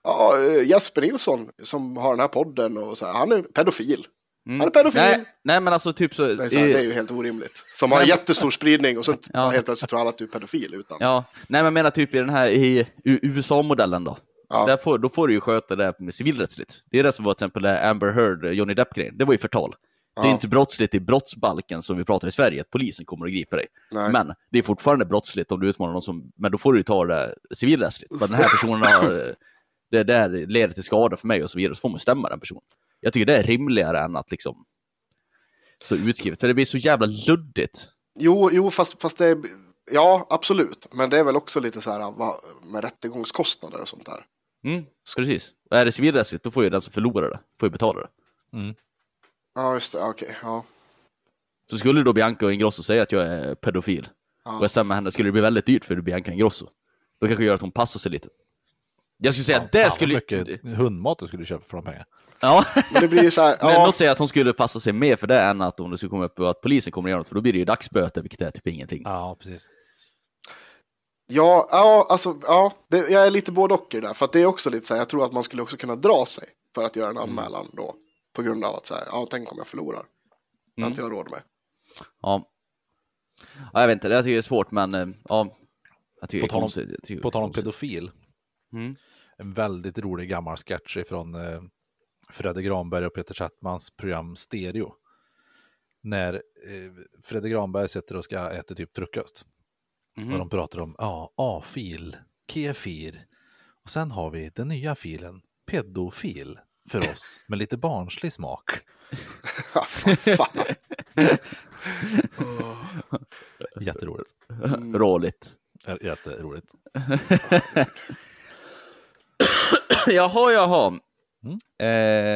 ja, eh, Jesper Nilsson som har den här podden och så här, han är pedofil. Han är pedofil. Mm. Nej, nej men alltså typ så. Det är, så här, det är ju helt orimligt. Som har men- jättestor spridning och så Ja. helt plötsligt tror alla att du är pedofil utan. Ja, nej men menar typ i den här i USA-modellen då. Ja. Där får, då får du ju sköta det med civilrättsligt. Det är det som var till exempel Amber Heard, eh, Johnny Depp-grejen. Det var ju förtal. Det är inte brottsligt i brottsbalken som vi pratar i Sverige, att polisen kommer och griper dig. Nej. Men det är fortfarande brottsligt om du utmanar någon som, men då får du ju ta det civilrättsligt. För den här personen har, eh, det där leder till skada för mig och så vidare, så får man stämma den personen. Jag tycker det är rimligare än att liksom stå utskrivet, för det blir så jävla luddigt. Jo, jo fast, fast det är, ja absolut. Men det är väl också lite så här va, med rättegångskostnader och sånt där. Mm, precis. Och är det civilrättsligt, då får ju den som förlorar det, får ju betala det. Ja, just det, okej, ja. Så skulle då Bianca och Ingrosso säga att jag är pedofil Ja. och jag stämmer henne, skulle det bli väldigt dyrt för Bianca Ingrosso. Då kanske det gör att hon passar sig lite. Jag skulle säga att det skulle... mycket hundmat du skulle köpa för de pengarna. Ja, Men det blir så här, men ja, något säger att hon skulle passa sig mer för det än att om det skulle komma upp och att polisen kommer att göra något, för då blir det ju dagsböter, vilket är typ ingenting. Ja, precis. ja, ja, alltså, ja, det, jag är lite både och i det där. För att det är också lite så här, jag tror att man skulle också kunna dra sig för att göra en anmälan då. På grund av att så här, ja, tänk om jag förlorar. Har inte jag råd med. Ja. ja, jag vet inte, det jag tycker det är svårt, men eh, ja. Jag tycker På det är tal om- konstigt. Jag tycker det På tal om pedofil. Mm. En väldigt rolig gammal sketch från eh, Fredde Granberg och Peter Settmans program Stereo. När eh, Fredde Granberg sitter och ska äta typ frukost. Mhm. Och de pratar om ja, A-fil, kefir. Och sen har vi den nya filen, pedofil. För oss med lite barnslig smak. Fan. Jätteroligt. Råligt. Ä- Jätteroligt. jaha, jaha. Mm.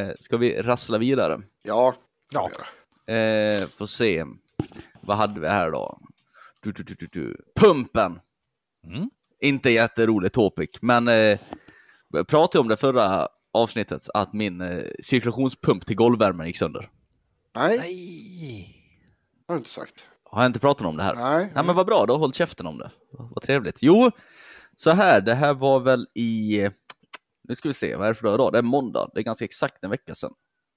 Eh, ska vi rassla vidare? Ja, Ja. Eh, får se. Vad hade vi här då? Du, du, du, du, du. Pumpen! Mm. Inte jätterolig topic, men eh, jag pratade om det förra avsnittet, att min eh, cirkulationspump till golvvärmen gick sönder. nej, Nej. har du inte sagt. Har jag inte pratat om det här? Nej. Nej, men vad bra, då hållit käften om det. Vad trevligt. Jo, så här, det här var väl i... Nu ska vi se, vad är det för dag? Det är måndag, det är ganska exakt en vecka sedan.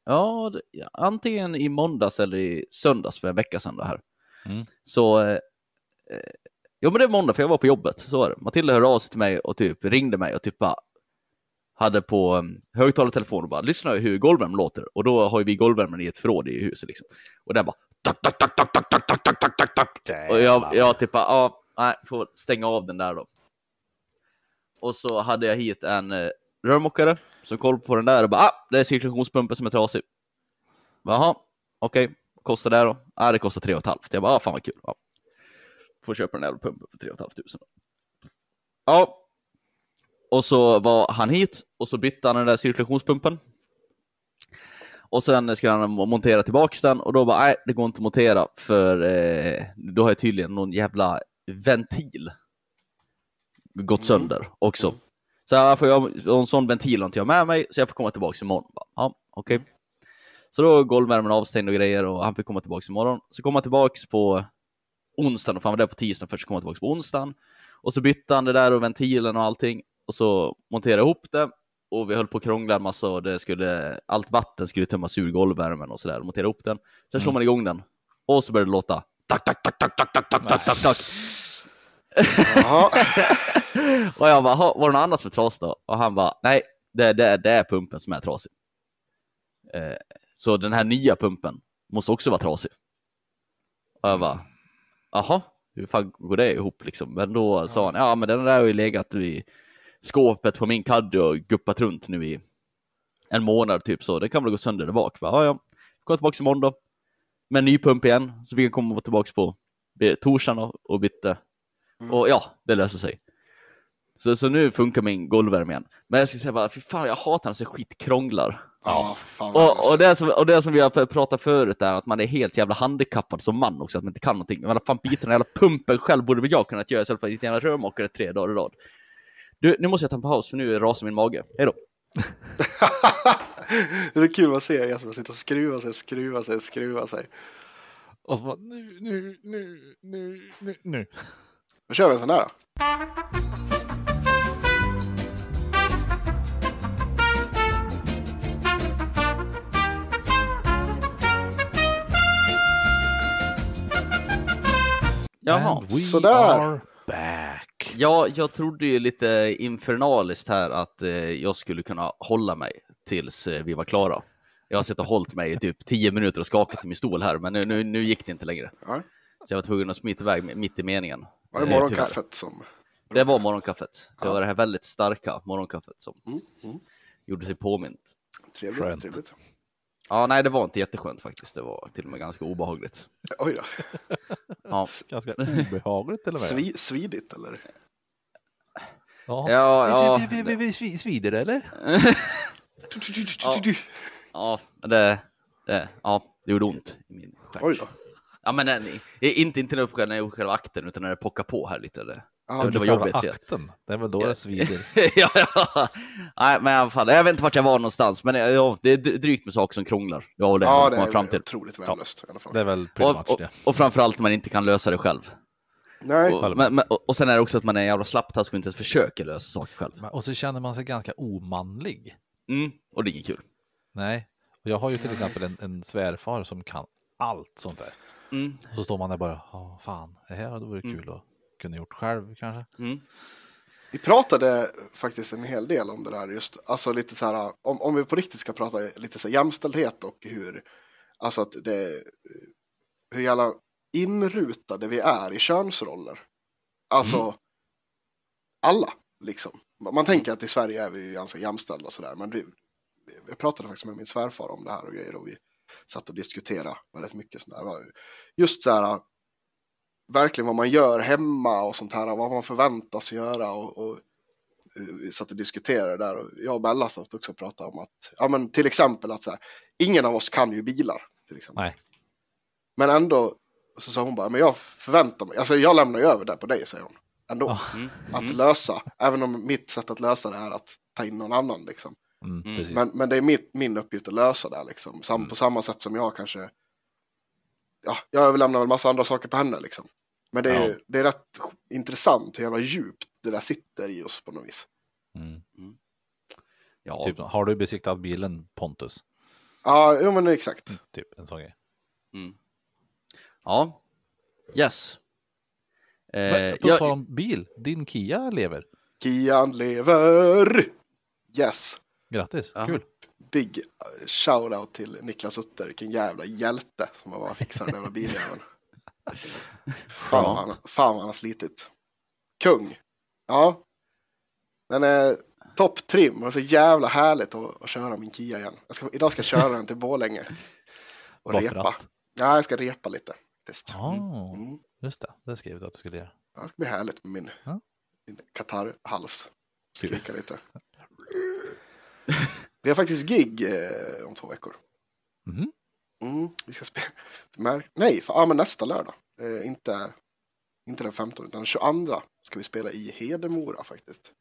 Ja, antingen i måndags eller i söndags för en vecka sedan det här. Mm. Så... Eh, eh, jo, men det är måndag för jag var på jobbet, så är det. Matilda hörde av sig till mig och typ ringde mig och typ bara hade på um, högtalartelefon och bara lyssna hur golvvärmen låter. Och då har ju vi golvvärmen i ett förråd i huset liksom. Och den bara tack, tack, tack, tack, tack, tack, tack, tack, tack, tack, tack. Och jag, jag typ bara, ja, nej, får stänga av den där då. Och så hade jag hit en eh, rörmokare som kollade på den där och bara, ah, det är cirkulationspumpen som är trasig. Jaha, okej, kostar det då? Ja, det kostar tre och ett halvt. Jag bara, ah, fan vad kul. Ja. Får köpa den där pumpen för tre och ett halvt tusen. Ja. Och så var han hit och så bytte han den där cirkulationspumpen. Och sen ska han montera tillbaks den och då bara, nej, det går inte att montera för eh, då har jag tydligen någon jävla ventil gått sönder också. Så jag får jag, en sån ventil har inte jag med mig, så jag får komma tillbaks imorgon. Bara, Ja, okej. Så då är golvvärmen avstängd och grejer och han fick komma tillbaks imorgon. Så kom han tillbaks på onsdagen, för han var där på tisdagen först, så kom han tillbaks på onsdagen. Och så bytte han det där och ventilen och allting. Och så monterade ihop det. Och vi höll på att krångla en massa och det skulle, allt vatten skulle tömmas ur golvvärmen och sådär. Montera ihop den. Sen slår man igång den. Och så började det låta tack, tack, tack, tack, tack, tack, tack, tack, tack, tack. Och jag bara, "Ha, var det något annat för tras då? Och han bara, nej, det, det, det är pumpen som är trasig. Eh, så den här nya pumpen måste också vara trasig. Och jag bara, jaha, hur fan går det ihop liksom? Men då sa han, ja men den där har ju legat i skåpet på min caddy och guppat runt nu i en månad typ så, det kan väl gå sönder där bak. Ja, ja, kom tillbaka imorgon då. Med en ny pump igen, så vi kan komma tillbaka på torsdagen och, och bytte. Och ja, det löser sig. Så, så nu funkar min golvvärme igen. Men jag skulle säga bara, fy fan jag hatar när så skit krånglar. ja, fan Och, och, det som, och det som vi har pr- pratat förut är att man är helt jävla handikappad som man också, att man inte kan någonting. Men fan byta den jävla pumpen själv borde väl jag kunnat göra istället för att inte jävla rörmokare tre dagar i rad. Du, nu måste jag ta en paus för nu rasar min mage. Hej då. det är kul att se Jesper sitta och skruva sig, skruva sig, skruva sig. Och så bara, nu, nu, nu, nu, nu, nu. Då kör vi en sån här då. Jaha. And we Sådär. are back. Ja, jag trodde ju lite infernaliskt här att eh, jag skulle kunna hålla mig tills eh, vi var klara. Jag har suttit och hållit mig i typ tio minuter och skakat i min stol här, men nu, nu, nu gick det inte längre. Ja. Så jag var tvungen att smita iväg mitt i meningen. Var det Eh, morgonkaffet som... tyvärr. Det var morgonkaffet. Det var det här väldigt starka morgonkaffet som Mm, mm. gjorde sig påmint. Trevligt, Skönt. trevligt. Ja, nej, det var inte jätteskönt faktiskt. Det var till och med ganska obehagligt. Oj då. Ja, Ganska obehagligt eller vad? Svi, svidigt eller? Ja, ja, ja, Vi- vi- vi- vi- vi- Svider det eller? ja det, det, ja, det gjorde ont i min stjärt. Oj då. Ja, men nej, inte, inte när jag gjorde själva akten, utan när det pockar på här lite. Det, Ja, det var jobbigt. Ja. akten. Det är väl då det svider. ja, ja. Nej, men i alla fall, jag vet inte vart jag var någonstans, men ja, det är drygt med saker som krånglar. Det var det Ja, det är fram till. otroligt värdelöst i alla fall. Det är väl pretty much Och, och, det. och framförallt när man inte kan lösa det själv. Nej, Och, men, men, och och sen är det också att man är en jävla slapptask och inte ens försöker lösa saker själv. Men- Och så känner man sig ganska omanlig. Mm, och det är inget kul. Nej, och jag har ju till exempel en, en svärfar som kan allt sånt där. Mm, Och så står man där bara, ja fan, det här hade varit kul att kunna gjort själv kanske. mm, vi pratade faktiskt en hel del om det där just, alltså lite så här, om, om vi på riktigt ska prata lite så här jämställdhet och hur, alltså att det, hur jävla inrutade vi är i könsroller. Alltså, alla liksom. Man tänker att i Sverige är vi ju ganska jämställda och sådär, men det, jag pratade faktiskt med min svärfar om det här och grejer och vi satt och diskuterade väldigt mycket sådär. Just så här, verkligen vad man gör hemma och sånt här, vad man förväntas göra och, och eh, vi satt och diskuterade där och jag och Bella satt också och pratade om att, ja men till exempel att så här, ingen av oss kan ju bilar. Till exempel. Nej. Men ändå så sa hon bara, men jag förväntar mig, alltså jag lämnar ju över det på dig, säger hon. Ändå. Mm, Att mm. lösa, även om mitt sätt att lösa det är att ta in någon annan liksom. Mm, Mm. Men, men det är mitt, min uppgift att lösa det liksom. Sam, Mm. På samma sätt som jag kanske, ja, jag överlämnar väl massa andra saker på henne liksom. Men det är, Ja. det är rätt intressant hur jävla djupt det där sitter i oss på något vis. Mm. Ja, Typ, har du besiktat bilen Pontus? Ja, jo men exakt. Typ en sån grej. mm. ja. Yes. Eh, Men på jag, tal om bil, din Kia lever. Kian lever! Yes! Grattis, Jaha. kul. Big uh, shout-out till Niklas Utter, vilken jävla hjälte som har bara fixat den jävla biljäveln. Fan, vad han, fan vad han har slitit. Kung. Ja. Den är topp trim och så jävla härligt att, att köra min Kia igen. Jag ska, idag ska jag köra den till Borlänge. Och Varför repa. Ja, jag ska repa lite. Faktiskt. Ja, Mm. just det. Det skrev du att du skulle göra. Ja, det ska bli härligt med min, Ja. min katarrhals. Kul. Skrika lite. Vi har faktiskt gig eh, om två veckor. Mhm. Mm, vi ska spela. Nej, för, ja, men nästa lördag. Eh, inte, inte den 15 utan den 22 ska vi spela i Hedemora faktiskt.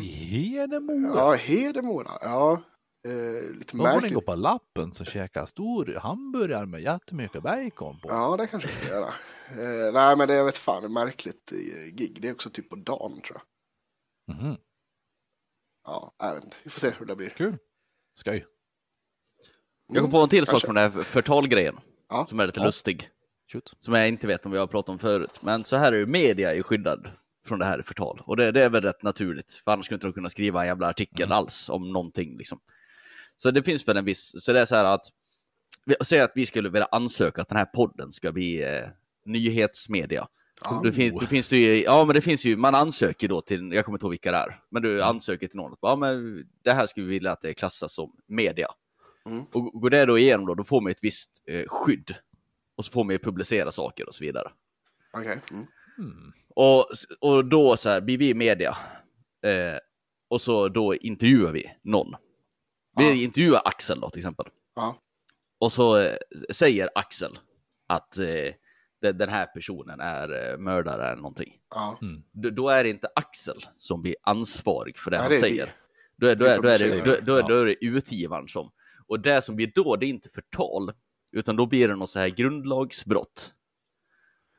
I Hedemora. Ja, Hedemora. Ja, eh, lite Då får ni gå märkligt. på lappen så käka stor hamburgare med jättemycket bacon på. Ja, det kanske jag ska göra. Eh, nej, men det jag vet fan är märkligt eh, gig. Det är också typ på dagen tror jag. Mhm. Ja, jag vet inte. Vi får se hur det blir. Kul. Skoj. Jag kom på en till sak från den här förtalgrejen. Ja. Som är lite Ja. lustig. Shoot. Som jag inte vet om vi har pratat om förut. Men så här är ju media är skyddad från det här förtal. Och det, det är väl rätt naturligt. För annars skulle inte de kunna skriva en jävla artikel alls om någonting. Liksom. Så det finns väl en viss... Så det är så här att... Säg att vi skulle vilja ansöka att den här podden ska bli eh, nyhetsmedia. Då finns, då finns det ju, ja men det finns ju, man ansöker då till, jag kommer inte ihåg vilka det är, men du ansöker till någon, ja men det här skulle vi vilja att det klassas som media. Mm. Och går det då igenom då, då får man ett visst eh, skydd. Och så får man ju publicera saker och så vidare. Okej. Mm. Mm. Och, och då så här, blir vi media. Eh, och så då intervjuar vi någon. Vi Ja. intervjuar Axel då till exempel. Ja. Och så eh, säger Axel att eh, det- den här personen är eh, mördare eller någonting. Ja. Då, då är det inte Axel som blir ansvarig för det Nej, han det säger. Då är, då, är, då, är det, då, producerar. då, är, då är det utgivaren som. Och det som blir då, det är inte förtal, utan då blir det något så här grundlagsbrott.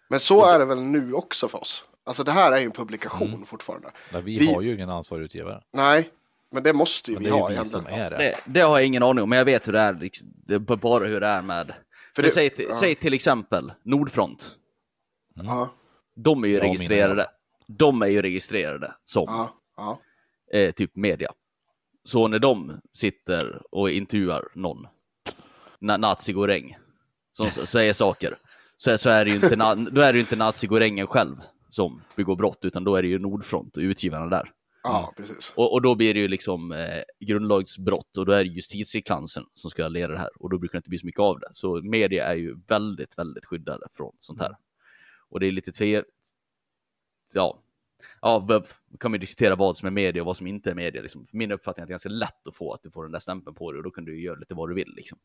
Men så är det väl nu också för oss? Alltså det här är ju en publikation Mm. fortfarande. Nej, vi, Vi- har ju ingen ansvarig utgivare. Nej, men det måste ju Men vi det är ha ju vi som egentligen. är det. Det, det har jag ingen aning om, men jag vet hur det är. liksom, Det är bara hur det är med... Det- säg, till, ja. säg till exempel Nordfront. Ja, De är ju registrerade. De är ju registrerade som ja, ja. eh, typ media. Så när de sitter och intervjuar någon na nazi-goräng som säger saker så, så är det ju inte, na då är det ju inte nazi-gorängen själv som begår brott utan då är det ju Nordfront och utgivarna där. Ja precis. Och, och då blir det ju liksom eh, grundlagsbrott och då är det justitiekanslern som ska leda det här och då brukar det inte bli så mycket av det. Så media är ju väldigt, väldigt skyddade från sånt här. Och det är lite tve... Ja, ja kan man diskutera vad som är media och vad som inte är media. Liksom. Min uppfattning är att det är ganska lätt att få att du får den där stämpeln på dig och då kan du göra lite vad du vill. Liksom.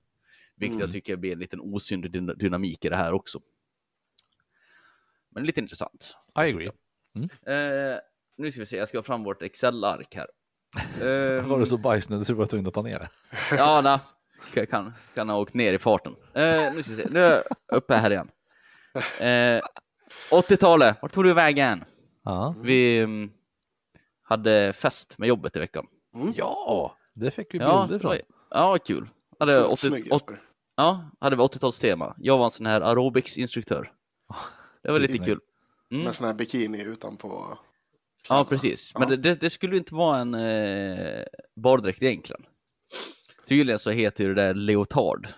Vilket Mm. jag tycker blir en liten osynlig dyn- dynamik i det här också. Men lite intressant. I agree. Eh, nu ska vi se, jag ska ha fram vårt Excel-ark här. Eh, Var du så bajsnödig så du var tvungen att ta ner det? Ja, nej. Kan, kan, kan ha åkt ner i farten. Eh, nu ska vi se, nu är jag uppe här igen. Eh, 80-talet, vart tog du vägen? Ja. Vi mm, hade fest med jobbet i veckan. Ja, det fick vi Ja, bilder det från. ja kul. Hade 80, Snygg 80, Jesper. ja, hade vi 80-talstema. Jag var en sån här aerobicsinstruktör. Det var lite Snygg. kul. Mm. Med sån här bikini utanpå. Ja, precis. Men Ja. det, det, skulle inte vara en eh, baddräkt egentligen. Tydligen så heter det där leotard.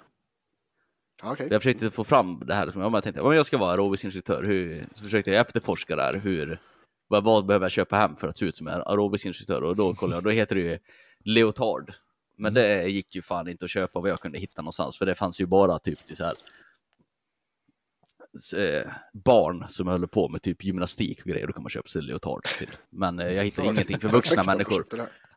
Okej. Jag försökte få fram det här. Jag tänkte, om jag ska vara aerobicsinstruktör, hur, så försökte jag efterforska där. Hur, vad, vad behöver jag köpa hem för att se ut som en aerobicsinstruktör? Och då kollade jag, då heter det ju leotard. Men det gick ju fan inte att köpa vad jag kunde hitta någonstans, för det fanns ju bara typ till så här eh, barn som höll på med typ gymnastik och grejer, då kan man köpa sig leotard till. Men eh, jag hittade ingenting för vuxna människor.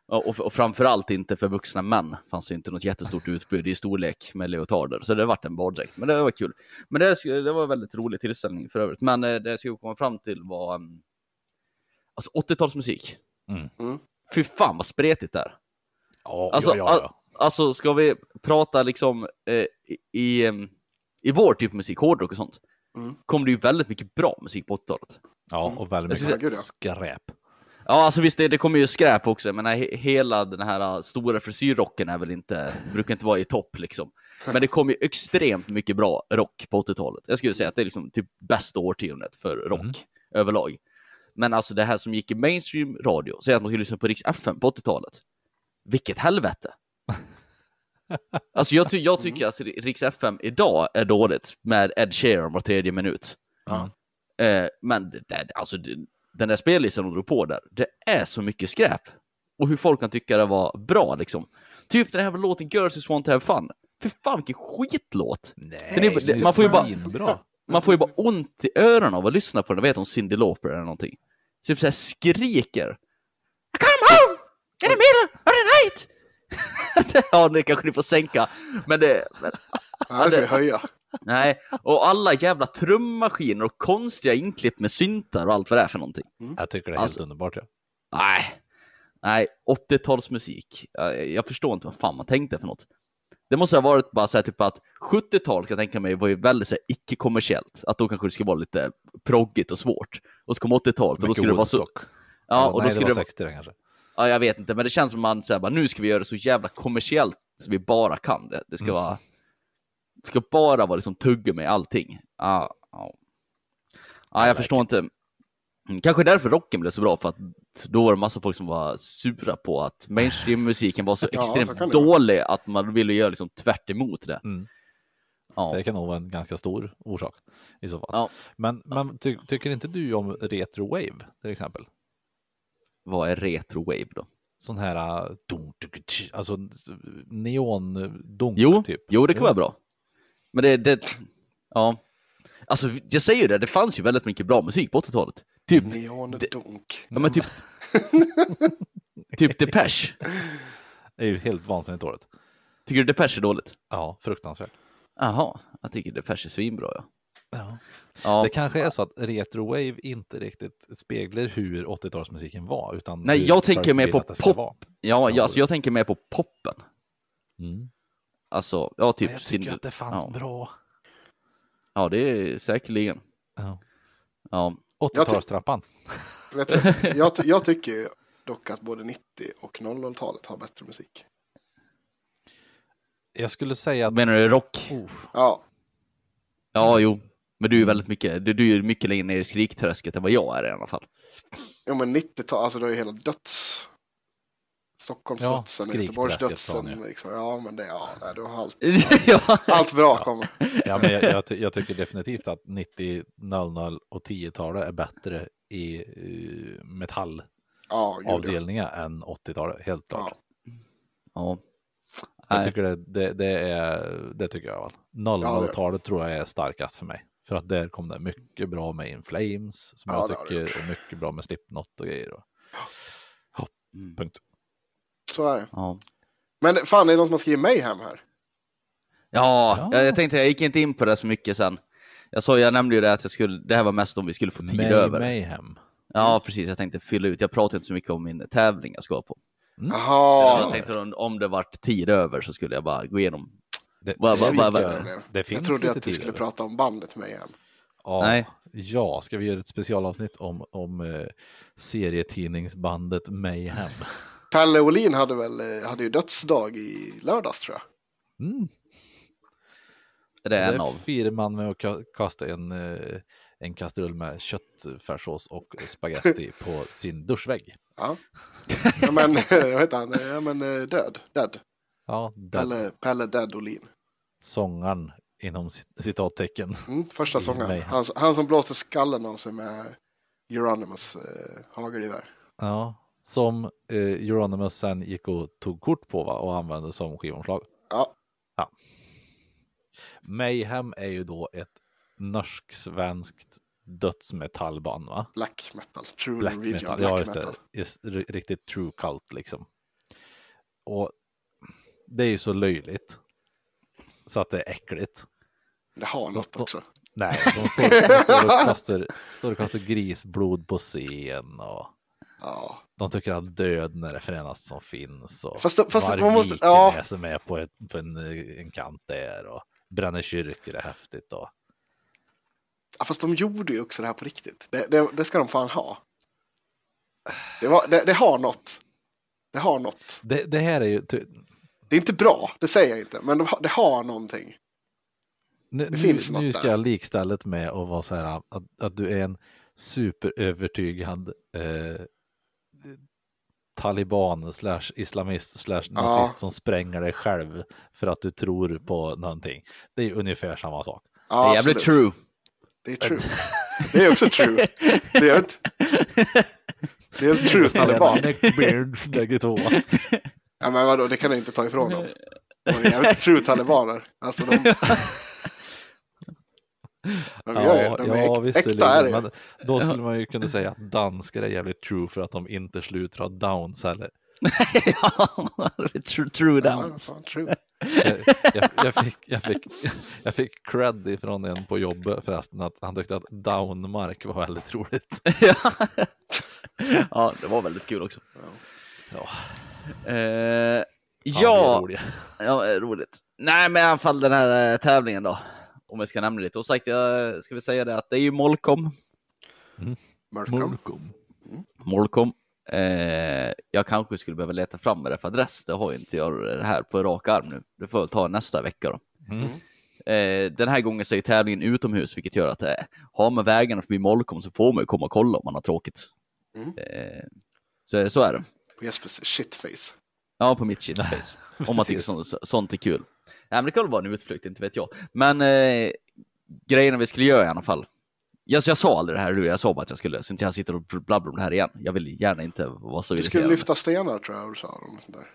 Och, och framförallt inte för vuxna män fanns det inte något jättestort utbud i storlek med leotarder. Så det vart en baddräkt. Men det var kul. Men det, det var en väldigt rolig tillställning för övrigt. Men eh, det jag skulle komma fram till var um, alltså 80-talsmusik. Mm. Mm. Fy fan vad spretigt det är. Ja, Alltså, ja, ja, ja. alltså ska vi prata liksom eh, i, i, i vår typ av musik, hårdrock och sånt, Mm. kom det ju väldigt mycket bra musik på 80-talet. ja, och väldigt skulle mycket säga- skräp. Ja, alltså visst, det, det kommer ju skräp också, men he, hela den här uh, stora frisyrrocken är väl inte, brukar inte vara i topp liksom. Men det kom ju extremt mycket bra rock på 80-talet. Jag skulle säga att det är liksom typ bästa årtiondet för rock Mm. överlag. Men alltså det här som gick i mainstream radio, säg att man skulle lyssna på Rix FM på 80-talet. Vilket helvete! Alltså jag, ty jag tycker att Rix FM idag är dåligt med Ed Sheeran var tredje minut. Ja. Eh, men det, det, alltså, det, den där spellistan de drog på där, det är så mycket skräp. Och hur folk kan tycka det var bra liksom. Typ den här låten Girls Just Want To Have Fun. För fan vilken skitlåt! Nej, Den är- är man får ju bara- svinbra. Man får ju bara ont i öronen av att lyssna på den. Vet om Cyndi Lauper eller någonting. Typ såhär skriker. I come home in the middle of the night! Ja, det kanske ni får sänka. Men det, men, Ja, det ska vi höja. nej. Och alla jävla trummaskiner och konstiga inklipp med syntar och allt vad det är för någonting. Jag tycker det är Alltså- helt underbart. Ja. Nej, nej, 80-talsmusik. Jag, jag förstår inte vad fan man tänkte för något. Det måste ha varit bara så här typ att 70-talet kan jag tänka mig var ju väldigt så här, icke-kommersiellt. Att då kanske det skulle vara lite proggigt och svårt. Och så kom 80-talet och då skulle det vara så... Ja, och då skulle det var vara... 60 det kanske. Ja, jag vet inte, men det känns som man säger bara nu ska vi göra det så jävla kommersiellt så vi bara kan det. Det ska Mm. vara... Det ska bara vara liksom tugga med allting. Ja, ja. ja jag like förstår it. inte. Mm, Kanske därför rocken blev så bra, för att då var det massa folk som var sura på att mainstream-musiken var så Ja, så extremt vara. dålig att man ville göra liksom tvärt emot det. Mm. Ja. Det kan nog vara en ganska stor orsak i så fall. Ja. Men, men ty, tycker inte du om retro wave till exempel? Vad är retro wave då? Sån här tsch, alltså neon-dunk Jo, typ. jo det kan Jo. vara bra. Men det, det, ja. Alltså jag säger ju det, det fanns ju väldigt mycket bra musik på 80-talet. Typ, Neondunk. ja men typ, typ Depeche. Det är ju helt vansinnigt dåligt. Tycker du Depeche är dåligt? Ja, fruktansvärt. Jaha, jag tycker Depeche är svinbra ja. Ja. Ja. Det kanske är så att retrowave inte riktigt speglar hur 80-talsmusiken var. Utan Nej, jag tänker mer på pop. Ja, ja, alltså jag tänker mer på poppen. Mm. Alltså, ja, typ jag tycker sin... att det fanns ja. bra. Ja, det är säkerligen. Ja. Ja, 80-talstrappan. Vet du, jag, ty- jag tycker dock att både 90 och 00-talet har bättre musik. Jag skulle säga att... menar du rock? Oh, Ja, Ja, jo. Men du är väldigt mycket, du, du är mycket längre ner i skrikträsket än vad jag är i alla fall. jo, men 90-tal, alltså det är ju hela döds... Stockholmsdödsen, Ja, Göteborgsdödsen. Liksom. Ja, men det, ja, nej, du har allt, ja. allt bra kommer. ja, men jag, jag, jag tycker definitivt att 90, 00 och 10-talet är bättre i uh, metallavdelningar Ja, än 80-talet, helt klart. Ja. ja. Jag tycker det, det, det är, det tycker jag fall. 00-talet tror jag är starkast för mig. För att där kom det mycket bra med In Flames, som Ja, jag tycker, och mycket bra med Slipknot och grejer. Och, Mm. punkt. Så är det. Ja. Men fan, är det någon som har skrivit Mayhem här? Ja, Ja. Jag, jag tänkte, jag gick inte in på det så mycket sen. Jag sa, jag nämnde ju det att jag skulle, det här var mest om vi skulle få tid May, över. Mayhem. Ja, precis. Jag tänkte fylla ut. Jag pratade inte så mycket om min tävling jag ska på. Jaha. Jag tänkte om, om det vart tid över så skulle jag bara gå igenom. Det, Vad- vad- vad- det- vad- det finns jag trodde att du skulle prata om bandet Mayhem. Ja, Nej. ja, ska vi göra ett specialavsnitt om, om eh, serietidningsbandet Mayhem? Pelle Olin hade väl eh, hade ju dödsdag i lördags tror jag. Mm. Är det en Där av? firar man med att ka- kasta en, eh, en kastrull med köttfärssås och spaghetti på sin duschvägg. Ja. ja men, jag vet han, ja men eh, död, dead. Ja, där Pelle, Pelle Dead Olin. sångaren inom cit- citattecken. Mm, första sångaren. Han, han som blåste skallen av sig med Euronymous eh, hagelgevär. Ja, som eh, Euronymous sen gick och tog kort på va? och använde som skivomslag. Ja, Mayhem är ju då ett norsk-svenskt dödsmetallband va? black metal. True Black Norwegian metal, black ja just metal. Just, riktigt true cult liksom. Och det är ju så löjligt. Så att det är äckligt. Det har något de- också. Nej, de står, de står, och, kastar, står och kastar grisblod på scen och Ja. de tycker att döden är det fränaste som finns. Och Fast fast man måste- ja. är som är på, ett, på en, en kant där och bränner kyrkor är häftigt. Och, ja, fast de gjorde ju också det här på riktigt. Det, det, det ska de fan ha. Det, var, det, det har något. Det har något. det, det här är ju, Det är inte bra, det säger jag inte, men de, har- det har någonting. nu, nu, finns något nu ska där. jag likstället med att vara så här att, att du är en superövertygad eh, taliban slash islamist slash nazist som spränger dig själv för att du tror på någonting. Det är ungefär samma sak. Ja, det är jävligt true. Det är true. Det är också true. Det är ett, det är en true taliban. Neckbeards bägge två. Ja, men vadå, det kan du inte ta ifrån dem. De är jävligt true talibaner. Alltså de... De, gör ju, de är ja, äk, visserligen, äkta är det men då skulle man ju kunna säga att danskar är jävligt true för att de inte slutar ha downs heller. ja, true, true Ja, downs. fan, true. Jag, jag, jag, fick, jag, fick, jag fick cred ifrån en på jobbet förresten att han tyckte att downmark var väldigt roligt. ja. ja, det var väldigt kul också. Ja, Eh, ja, ja, eh, roligt. Nej, men i alla fall den här eh, tävlingen då. Om jag ska nämna lite. Och sagt, jag ska vi säga det att det är ju Molkom. Mörkom. Molkom. Molkom. Eh, jag kanske skulle behöva leta fram det för adress. Det har ju inte jag det här på rak arm nu. Det får jag ta nästa vecka då. Mm. Eh, den här gången så är tävlingen utomhus, vilket gör att eh, har man vägarna förbi Molkom så får man ju komma och kolla om man har tråkigt. Mm. Eh, så, så är det. På Jespers shitface. Ja, på mitt shitface. Om man tycker sånt, sånt är kul. Ja, men det kan väl vara en utflykt, inte vet jag. Men eh, grejerna vi skulle göra i alla fall. Jag, jag sa aldrig det här nu, jag sa bara att jag skulle, så inte jag sitter och blabblar om det här igen. Jag vill gärna inte vara så Du skulle lyfta stenar tror jag du sa. Om sånt där.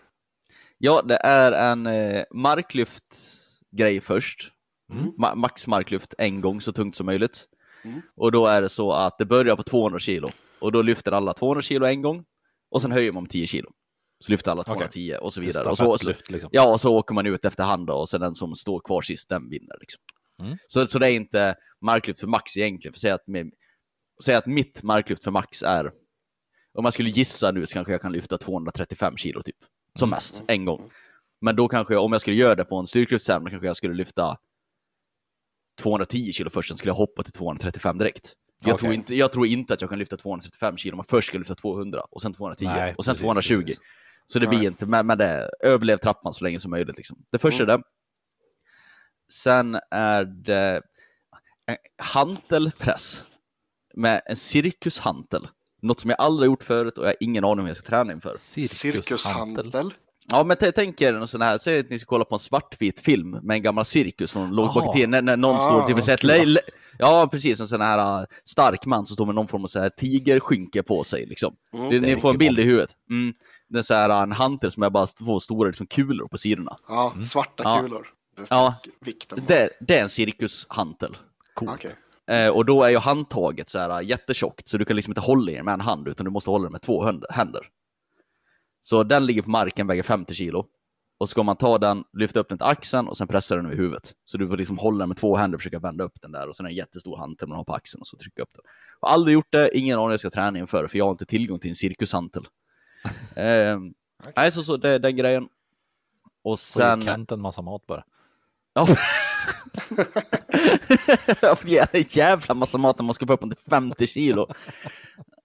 Ja, det är en eh, marklyftgrej först. Mm. Ma- max marklyft en gång så tungt som möjligt. Mm. Och då är det så att det börjar på 200 kilo. Och då lyfter alla 200 kilo en gång. Och sen höjer man med 10 kilo. Så lyfter alla 210 och så vidare. Och så, Stafettlyft liksom. ja, och så åker man ut efterhand då, och sen den som står kvar sist, den vinner. Liksom. Mm. Så, så det är inte marklyft för max egentligen. För säg att, med, säg att mitt marklyft för max är, om man skulle gissa nu så kanske jag kan lyfta 235 kilo typ. Som Mm. mest, en gång. Men då kanske, jag- om jag skulle göra det på en styrkelyftstävling, kanske jag skulle lyfta 210 kilo först, sen skulle jag hoppa till 235 direkt. Jag, Okej. tror inte, jag tror inte att jag kan lyfta 235 kilo, men först ska jag lyfta 200 och sen 210 Nej, och sen precis, 220. precis. Så det blir Nej. inte, men, men det, överlev trappan så länge som möjligt. Liksom. Det första är det. Sen är det hantelpress med en cirkushantel. Något som jag aldrig gjort förut och jag har ingen aning om jag ska träna inför. Cirkushandel. Cirkushandel. Ja, men tänk er en sån här, säg att ni ska kolla på en svartvit film med en gammal cirkus från låg bak i tiden, när, när någon Ah, står typ le- le- Ja, precis, en sån här uh, stark man som står med någon form av så här tigerskynke på sig liksom. Mm. det, det ni får en bild i huvudet. Mm. Det är så här uh, en hantel som är bara två stora liksom, kulor på sidorna. Ja, svarta Ja. kulor. Ja. Vikten. Det, det är en cirkushantel. Coolt. Okej. Eh, och då är ju handtaget så här uh, jättetjockt, så du kan liksom inte hålla i den med en hand, utan du måste hålla den med två händer. Så den ligger på marken, väger 50 kilo. Och så ska man ta den, lyfta upp den till axeln och sen pressa den över huvudet. Så du får liksom hålla den med två händer och försöka vända upp den där. Och sen en jättestor hantel man har på axeln och så trycka upp den. Jag har aldrig gjort det, ingen aning jag ska träna inför, för jag har inte tillgång till en cirkushantel. eh, nej, så, så det är den grejen. Och Sen... sen... Kent en massa mat bara. Ja. Jag får ge en jävla massa mat när man ska få upp den till 50 kilo.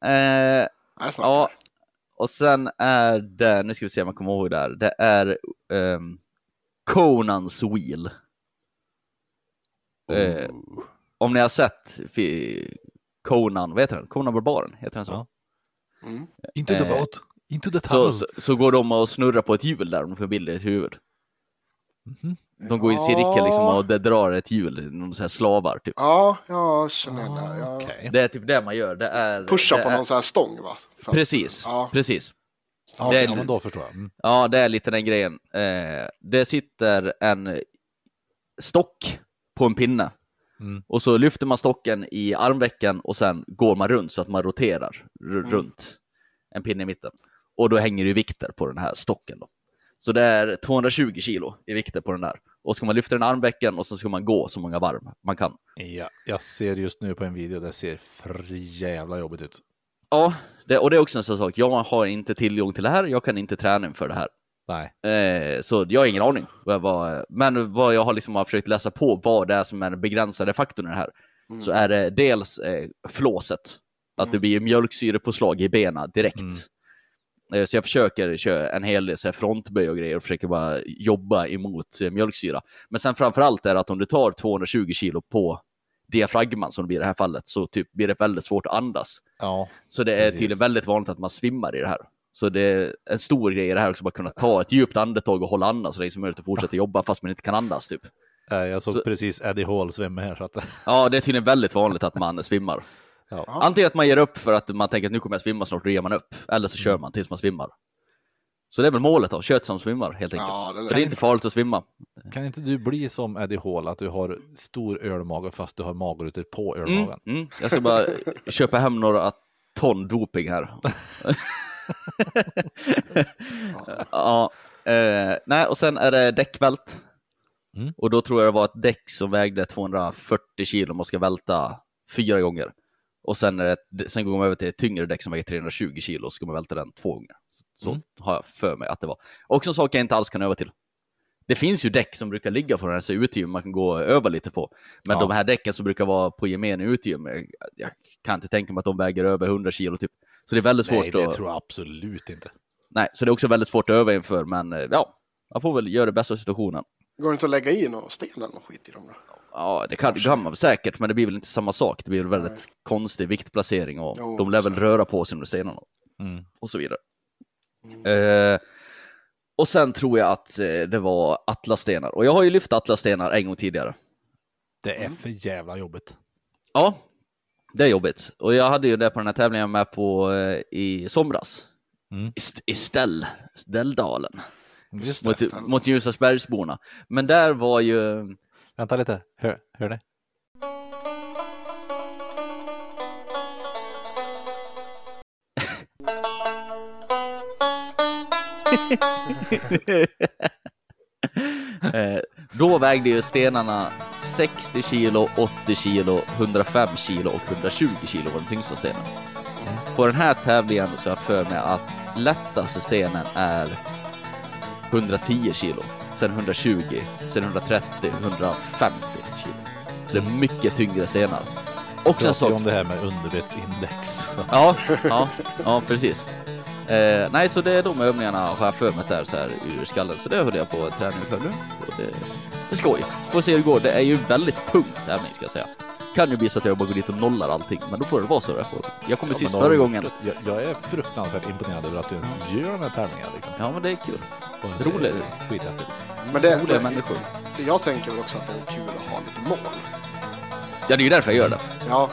Eh, ja, och sen är det, nu ska vi se om jag kommer ihåg det här, det är ehm, Conans Wheel. Eh, om ni har sett fi- Conan, vad heter den? Conan Barbaren, heter den så? Ja. Mm. Into the Eh, boat. Into the Så, tunnel. så, så går de och snurrar på ett hjul där, om de får bilder i ett huvud. Mhm. De går i cirkel liksom och det drar ett hjul, någon sån här slavar typ. Ja, jag känner det Ja. Okej. Det är typ det man gör. Det är, Pusha det på är, någon sån här stång va? För- Precis, Ja. precis. Ja, det är- ja, men då förstår jag. Mm. Ja, det är lite den grejen. Eh, det sitter en stock på en pinne. Mm. Och så lyfter man stocken i armvecken och sen går man runt så att man roterar Mm. runt en pinne i mitten. Och då hänger det ju vikter på den här stocken. Då. Så det är 220 kilo i vikter på den där. Och ska man lyfta den armvecken och så ska man gå så många varv man kan. Ja, jag ser just nu på en video, det ser för jävla jobbigt ut. Ja, det, och det är också en sån sak. Jag har inte tillgång till det här. Jag kan inte träna inför det här. Nej, Eh, så jag har ingen aning. Men vad jag har liksom har försökt läsa på vad det är som är den begränsade faktorn i det här. Mm. Så är det dels eh, flåset. Att det blir mjölksyrepåslag i benen direkt. Mm. Eh, så jag försöker köra en hel del så här frontböj och grejer och försöker bara jobba emot eh, mjölksyra. Men sen framför allt är det att om du tar 220 kilo på diafragman som det blir i det här fallet så typ blir det väldigt svårt att andas. ja, Så det är Precis. tydligen väldigt vanligt att man svimmar i det här. Så det är en stor grej i det här också, bara kunna ta ett djupt andetag och hålla andan så länge som möjligt och fortsätta jobba fast man inte kan andas typ. eh, jag såg Så- precis Eddie Hall svimma här så att Ja, det är tydligen väldigt vanligt att man svimmar. Ja. Antingen att man ger upp för att man tänker att nu kommer jag svimma snart, då ger man upp. Eller så kör man tills man svimmar. Så det är väl målet då, kött som svimmar helt enkelt. Ja, det är- För det är inte farligt att svimma. Kan inte du bli som Eddie Hall, att du har stor ölmage fast du har magrutor på Mm, ölmagen? mm. Jag ska bara köpa hem några ton doping här. ja, eh, nej, och sen är det däckvält. Mm. Och då tror jag det var ett däck som vägde 240 kilo man ska välta fyra gånger. Och sen, är det, sen går man över till ett tyngre däck som väger 320 kilo och ska man välta den två gånger. Så Mm. har jag för mig att det var. Och en sak jag inte alls kan öva till. Det finns ju däck som brukar ligga på den här så utegym man kan gå och öva lite på. Men Ja. de här däcken som brukar vara på gemene utegym, jag, jag kan inte tänka mig att de väger över 100 kilo typ. Så det är väldigt svårt Nej, det att... tror jag absolut inte. Nej, så det är också väldigt svårt att öva inför, men eh, ja, man får väl göra det bästa av situationen. Går det inte att lägga i någon sten eller något skit i dem då? Ja, det kan, man säkert, men det blir väl inte samma sak. Det blir väl väldigt Nej. konstig viktplacering och Jo, de lär väl röra på sig under stenarna Mm. och så vidare. Eh, och sen tror jag att eh, det var atlasstenar. Och jag har ju lyft atlasstenar en gång tidigare. Det är för jävla jobbigt. Ja, det är jobbigt. Och jag hade ju det på den här tävlingen jag med på eh, i somras. Mm. I, St- i Ställ, Ställdalen. Mot, mot Ljusnarsbergsborna. Men där var ju... Vänta lite, hör, hör ni? Eh, då vägde ju stenarna 60 kilo, 80 kilo, 105 kilo och 120 kilo var den tyngsta stenen. På den här tävlingen så har jag för mig att lättaste stenen är 110 kilo, sen 120, sen 130, 150 kilo. Så det är mycket tyngre stenar. Och sen Pratar ju så om det här med underbetsindex. Ja, ja, ja precis. Eh, nej, så det är de övningarna har jag för mig där så här ur skallen. Så det höll jag på att träna inför nu. Och det, det är skoj. Får se hur det går. Det är ju väldigt tung tävling ska jag säga. Kan ju bli så att jag bara går dit och nollar allting, men då får det vara så. Jag, får. jag kom ju Ja, sist förra gången. Jag, jag är fruktansvärt imponerad över att du ens gör de här tävlingarna. Liksom. Ja, men det är kul. Och det är Roligt. Skithäftigt. Men det, Roliga människor. jag tänker väl också att det är kul att ha lite mål. Ja, det är ju därför jag gör det. Ja,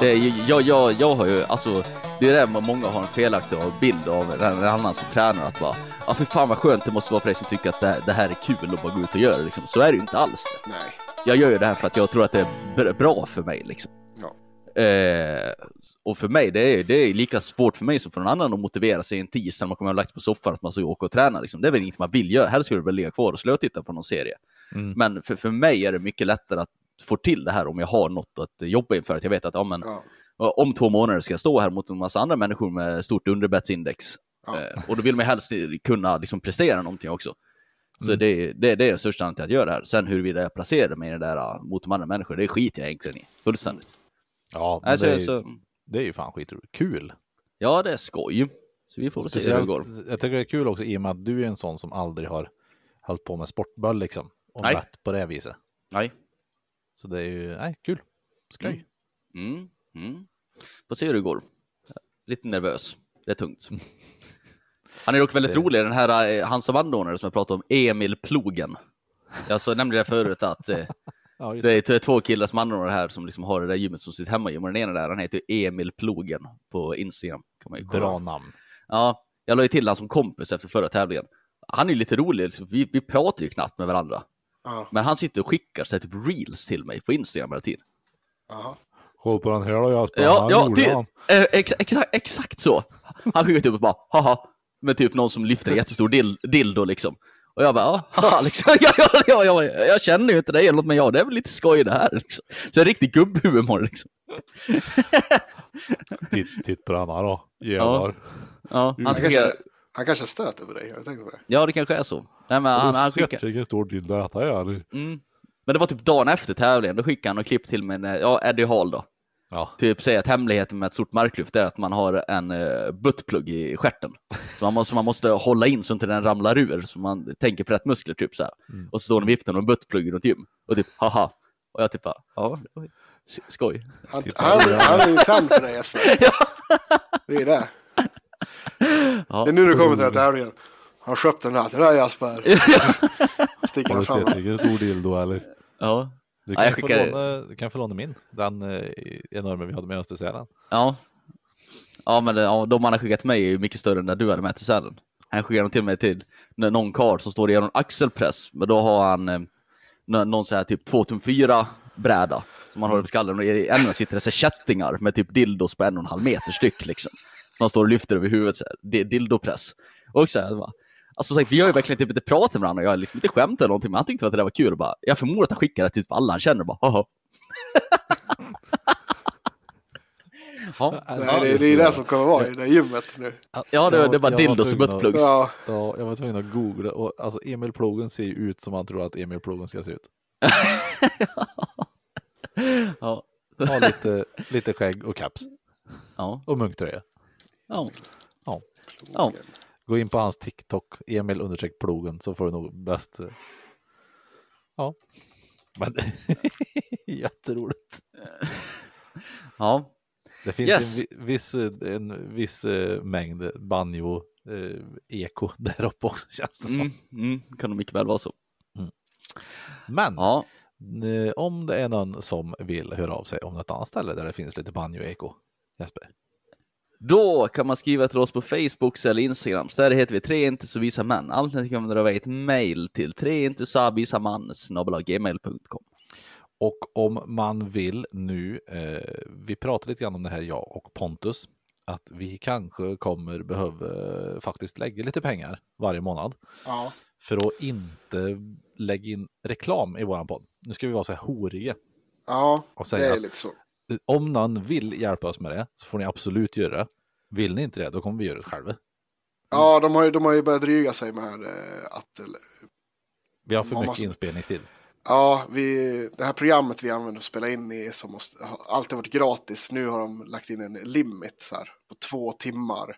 det är, jag, jag, jag har ju, alltså, det är det många har en felaktig bild av en annan som tränar att bara, ja för fan vad skönt det måste vara för dig som tycker att det, det här är kul att bara gå ut och göra det, liksom. Så är det ju inte alls det. nej. Jag gör ju det här för att jag tror att det är br- bra för mig liksom. Ja. Eh, och för mig, det är, det är lika svårt för mig som för någon annan att motivera sig en tisdag när man kommer och lagt sig på soffan att man ska åka och träna. Liksom. Det är väl inget man vill göra. Helst skulle du väl ligga kvar och slötitta på någon serie. Mm. Men för, för mig är det mycket lättare att få till det här om jag har något att jobba inför. Att jag vet att ja, men, Ja. om två månader ska jag stå här mot en massa andra människor med stort underbetsindex. Ja. Eh, och då vill man helst kunna liksom prestera någonting också. Så Mm. det, det, det är den största anledningen till att jag gör det här. Sen huruvida jag placerar mig i det där uh, mot de andra människorna, det skiter jag egentligen i. Fullständigt. Ja, Alltså, det, är, ju- så, det är ju fan skitroligt. Kul! ja, det är skoj. Så vi får väl se hur det går. Jag tycker det är kul också i och med att du är en sån som aldrig har hållit på med sportboll liksom. Och Nej. mätt på det viset. Nej. Så det är ju, nej, kul. Skoj. Mm. Mm. Mm. Får se hur det går. Lite nervös. Det är tungt. Han är dock väldigt Det- rolig, den här eh, hans anordnare som jag pratade om, Emil Plogen. Jag så nämnde det förut att eh, Ja, just det är två killar som anordnar det här som liksom har det där gymmet som sitt hemmagym. Och den ena där, han heter Emil Plogen på Instagram. Kan man ju kolla. Bra namn. Ja, jag la ju till han som kompis efter förra tävlingen. Han är ju lite rolig, liksom. vi, vi pratar ju knappt med varandra. Ja. Men han sitter och skickar så här, typ reels till mig på Instagram hela tiden. Aha. Kolla på den här då Jasper. Ja, Han ja gjorde det, han. eh, ex, exakt, exakt så. Han skickar typ och bara haha, med typ någon som lyfter en jättestor dil, dildo liksom. Och jag bara, ja, haha, liksom. ja, ja, ja, ja, jag känner ju inte dig eller något, men ja, det är väl lite skoj det här. Liksom. Så en riktig gubbhumor liksom. Titt, titt på den här då. Jävlar. Ja, han Han, kanske, han kanske stöter på dig, har du tänkt på det? ja, det kanske är så. Nej, men han, han skickar, Sett vilken stor dildo detta är. mm. Men det var typ dagen efter tävlingen, då skickade han och klipp till mig, eh, ja, Eddie Hall då. Ja, Typ säga att hemligheten med ett stort marklyft är att man har en uh, buttplugg i stjärten. Så man måste, man måste hålla in så inte den ramlar ur, så man tänker på rätt muskler typ så här. Mm. Och så står de i viften och en buttplugg runt gym. Och typ haha. Och jag typ bara, ja, skoj. Han, Titta. han, han är ju tänd för dig Jesper. Det är det. Ja. Det är nu du kommer till den här tävlingen. Har köpt den här till dig Jesper. Sticker har han du fram. sett vilken stor dildo eller? Ja. Du Ja, kan, få skickar- låna, du kan få låna min. Den eh, enorma vi hade med oss till Sälen. Ja. Ja, men det- ja, de han har skickat till mig är ju mycket större än det du hade med till Sälen. Han skickade dem till mig till någon karl som står och gör en axelpress, men då har han eh, nå- någon så här typ 2 tum 4 bräda som han har på skallen och i änden sitter det så kättingar med typ dildos på en och en halv meter styck liksom. Som han står och lyfter över huvudet så här, Di- dildopress. Och så här, bara, Alltså sagt, vi har ju verkligen typ inte pratat med varandra, jag har liksom inte skämt eller någonting, men han tyckte att det där var kul och bara, jag förmodar att han skickar det till typ alla han känner och bara, haha. ja, Det, är- det, det är det som kommer vara i det där gymmet nu. Ja, det, det var dildos och buttplugs. Ja, Ja, jag var tvungen att googla och alltså Emil Plogen ser ju ut som man tror att Emil Plogen ska se ut. Ja. Har lite, lite skägg och caps Ja. och munktröja. Ja. Ja. Ja. Gå in på hans TikTok, Emil understreck plogen, så får du nog bäst. eh, Ja, men jätteroligt. ja. Det finns Yes. en, vi- viss, eh, en viss eh, mängd banjo eh, eko där uppe också känns det som. Mm, mm, kan det mycket väl vara så. Men Ja. om det är någon som vill höra av sig om något annat ställe där det finns lite banjo eko, Jesper. Då kan man skriva till oss på Facebook eller Instagram. Så där heter vi tre inte så visa män. Alternativt kan man dra ett mail till tre inte så visa man gmail.com. Och om man vill nu, eh, vi pratade lite grann om det här jag och Pontus, att vi kanske kommer behöva eh, faktiskt lägga lite pengar varje månad ja. för att inte lägga in reklam i våran podd. nu ska vi vara så här horiga Ja, och det säga är att lite så. Om någon vill hjälpa oss med det så får ni absolut göra det. Vill ni inte det, då kommer vi göra det själva. Ja, de har ju, de har ju börjat dryga sig med eh, att eh, Vi har för mycket måste- inspelningstid. Ja, vi, det här programmet vi använder att spela in i som måste, har alltid varit gratis. Nu har de lagt in en limit så här, på två timmar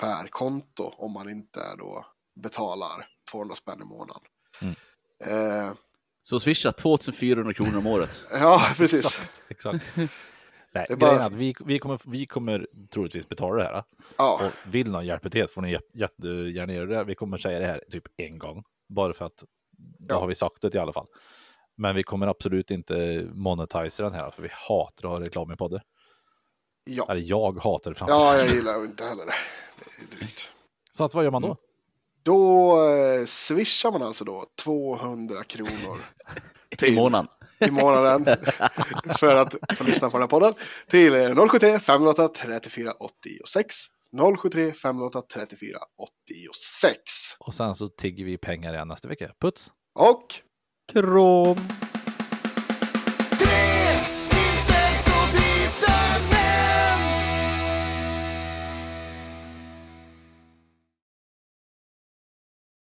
per konto om man inte då betalar 200 spänn i månaden. Mm. Eh, Så swisha 2400 kronor om året. ja, precis. Exakt. exakt. Nej, Det är bara- att vi, vi, kommer, vi kommer troligtvis betala det här. Ja, Och vill någon hjälpa till får ni jä- jättegärna göra det. Vi kommer säga det här typ en gång. Bara för att då Ja. har vi sagt det i alla fall. Men vi kommer absolut inte monetisa den här för vi hatar att ha reklam i podden. ja. Eller jag hatar det framför ja, jag gillar inte heller det. Det är drygt. Så att vad gör man då? Då eh, swishar man alltså då 200 kronor I månaden. i månaden för att få lyssna på den här podden till eh, 073 508 34 86. 073 508 34 86. Och sen så tigger vi pengar igen nästa vecka. Puts! Och Krom!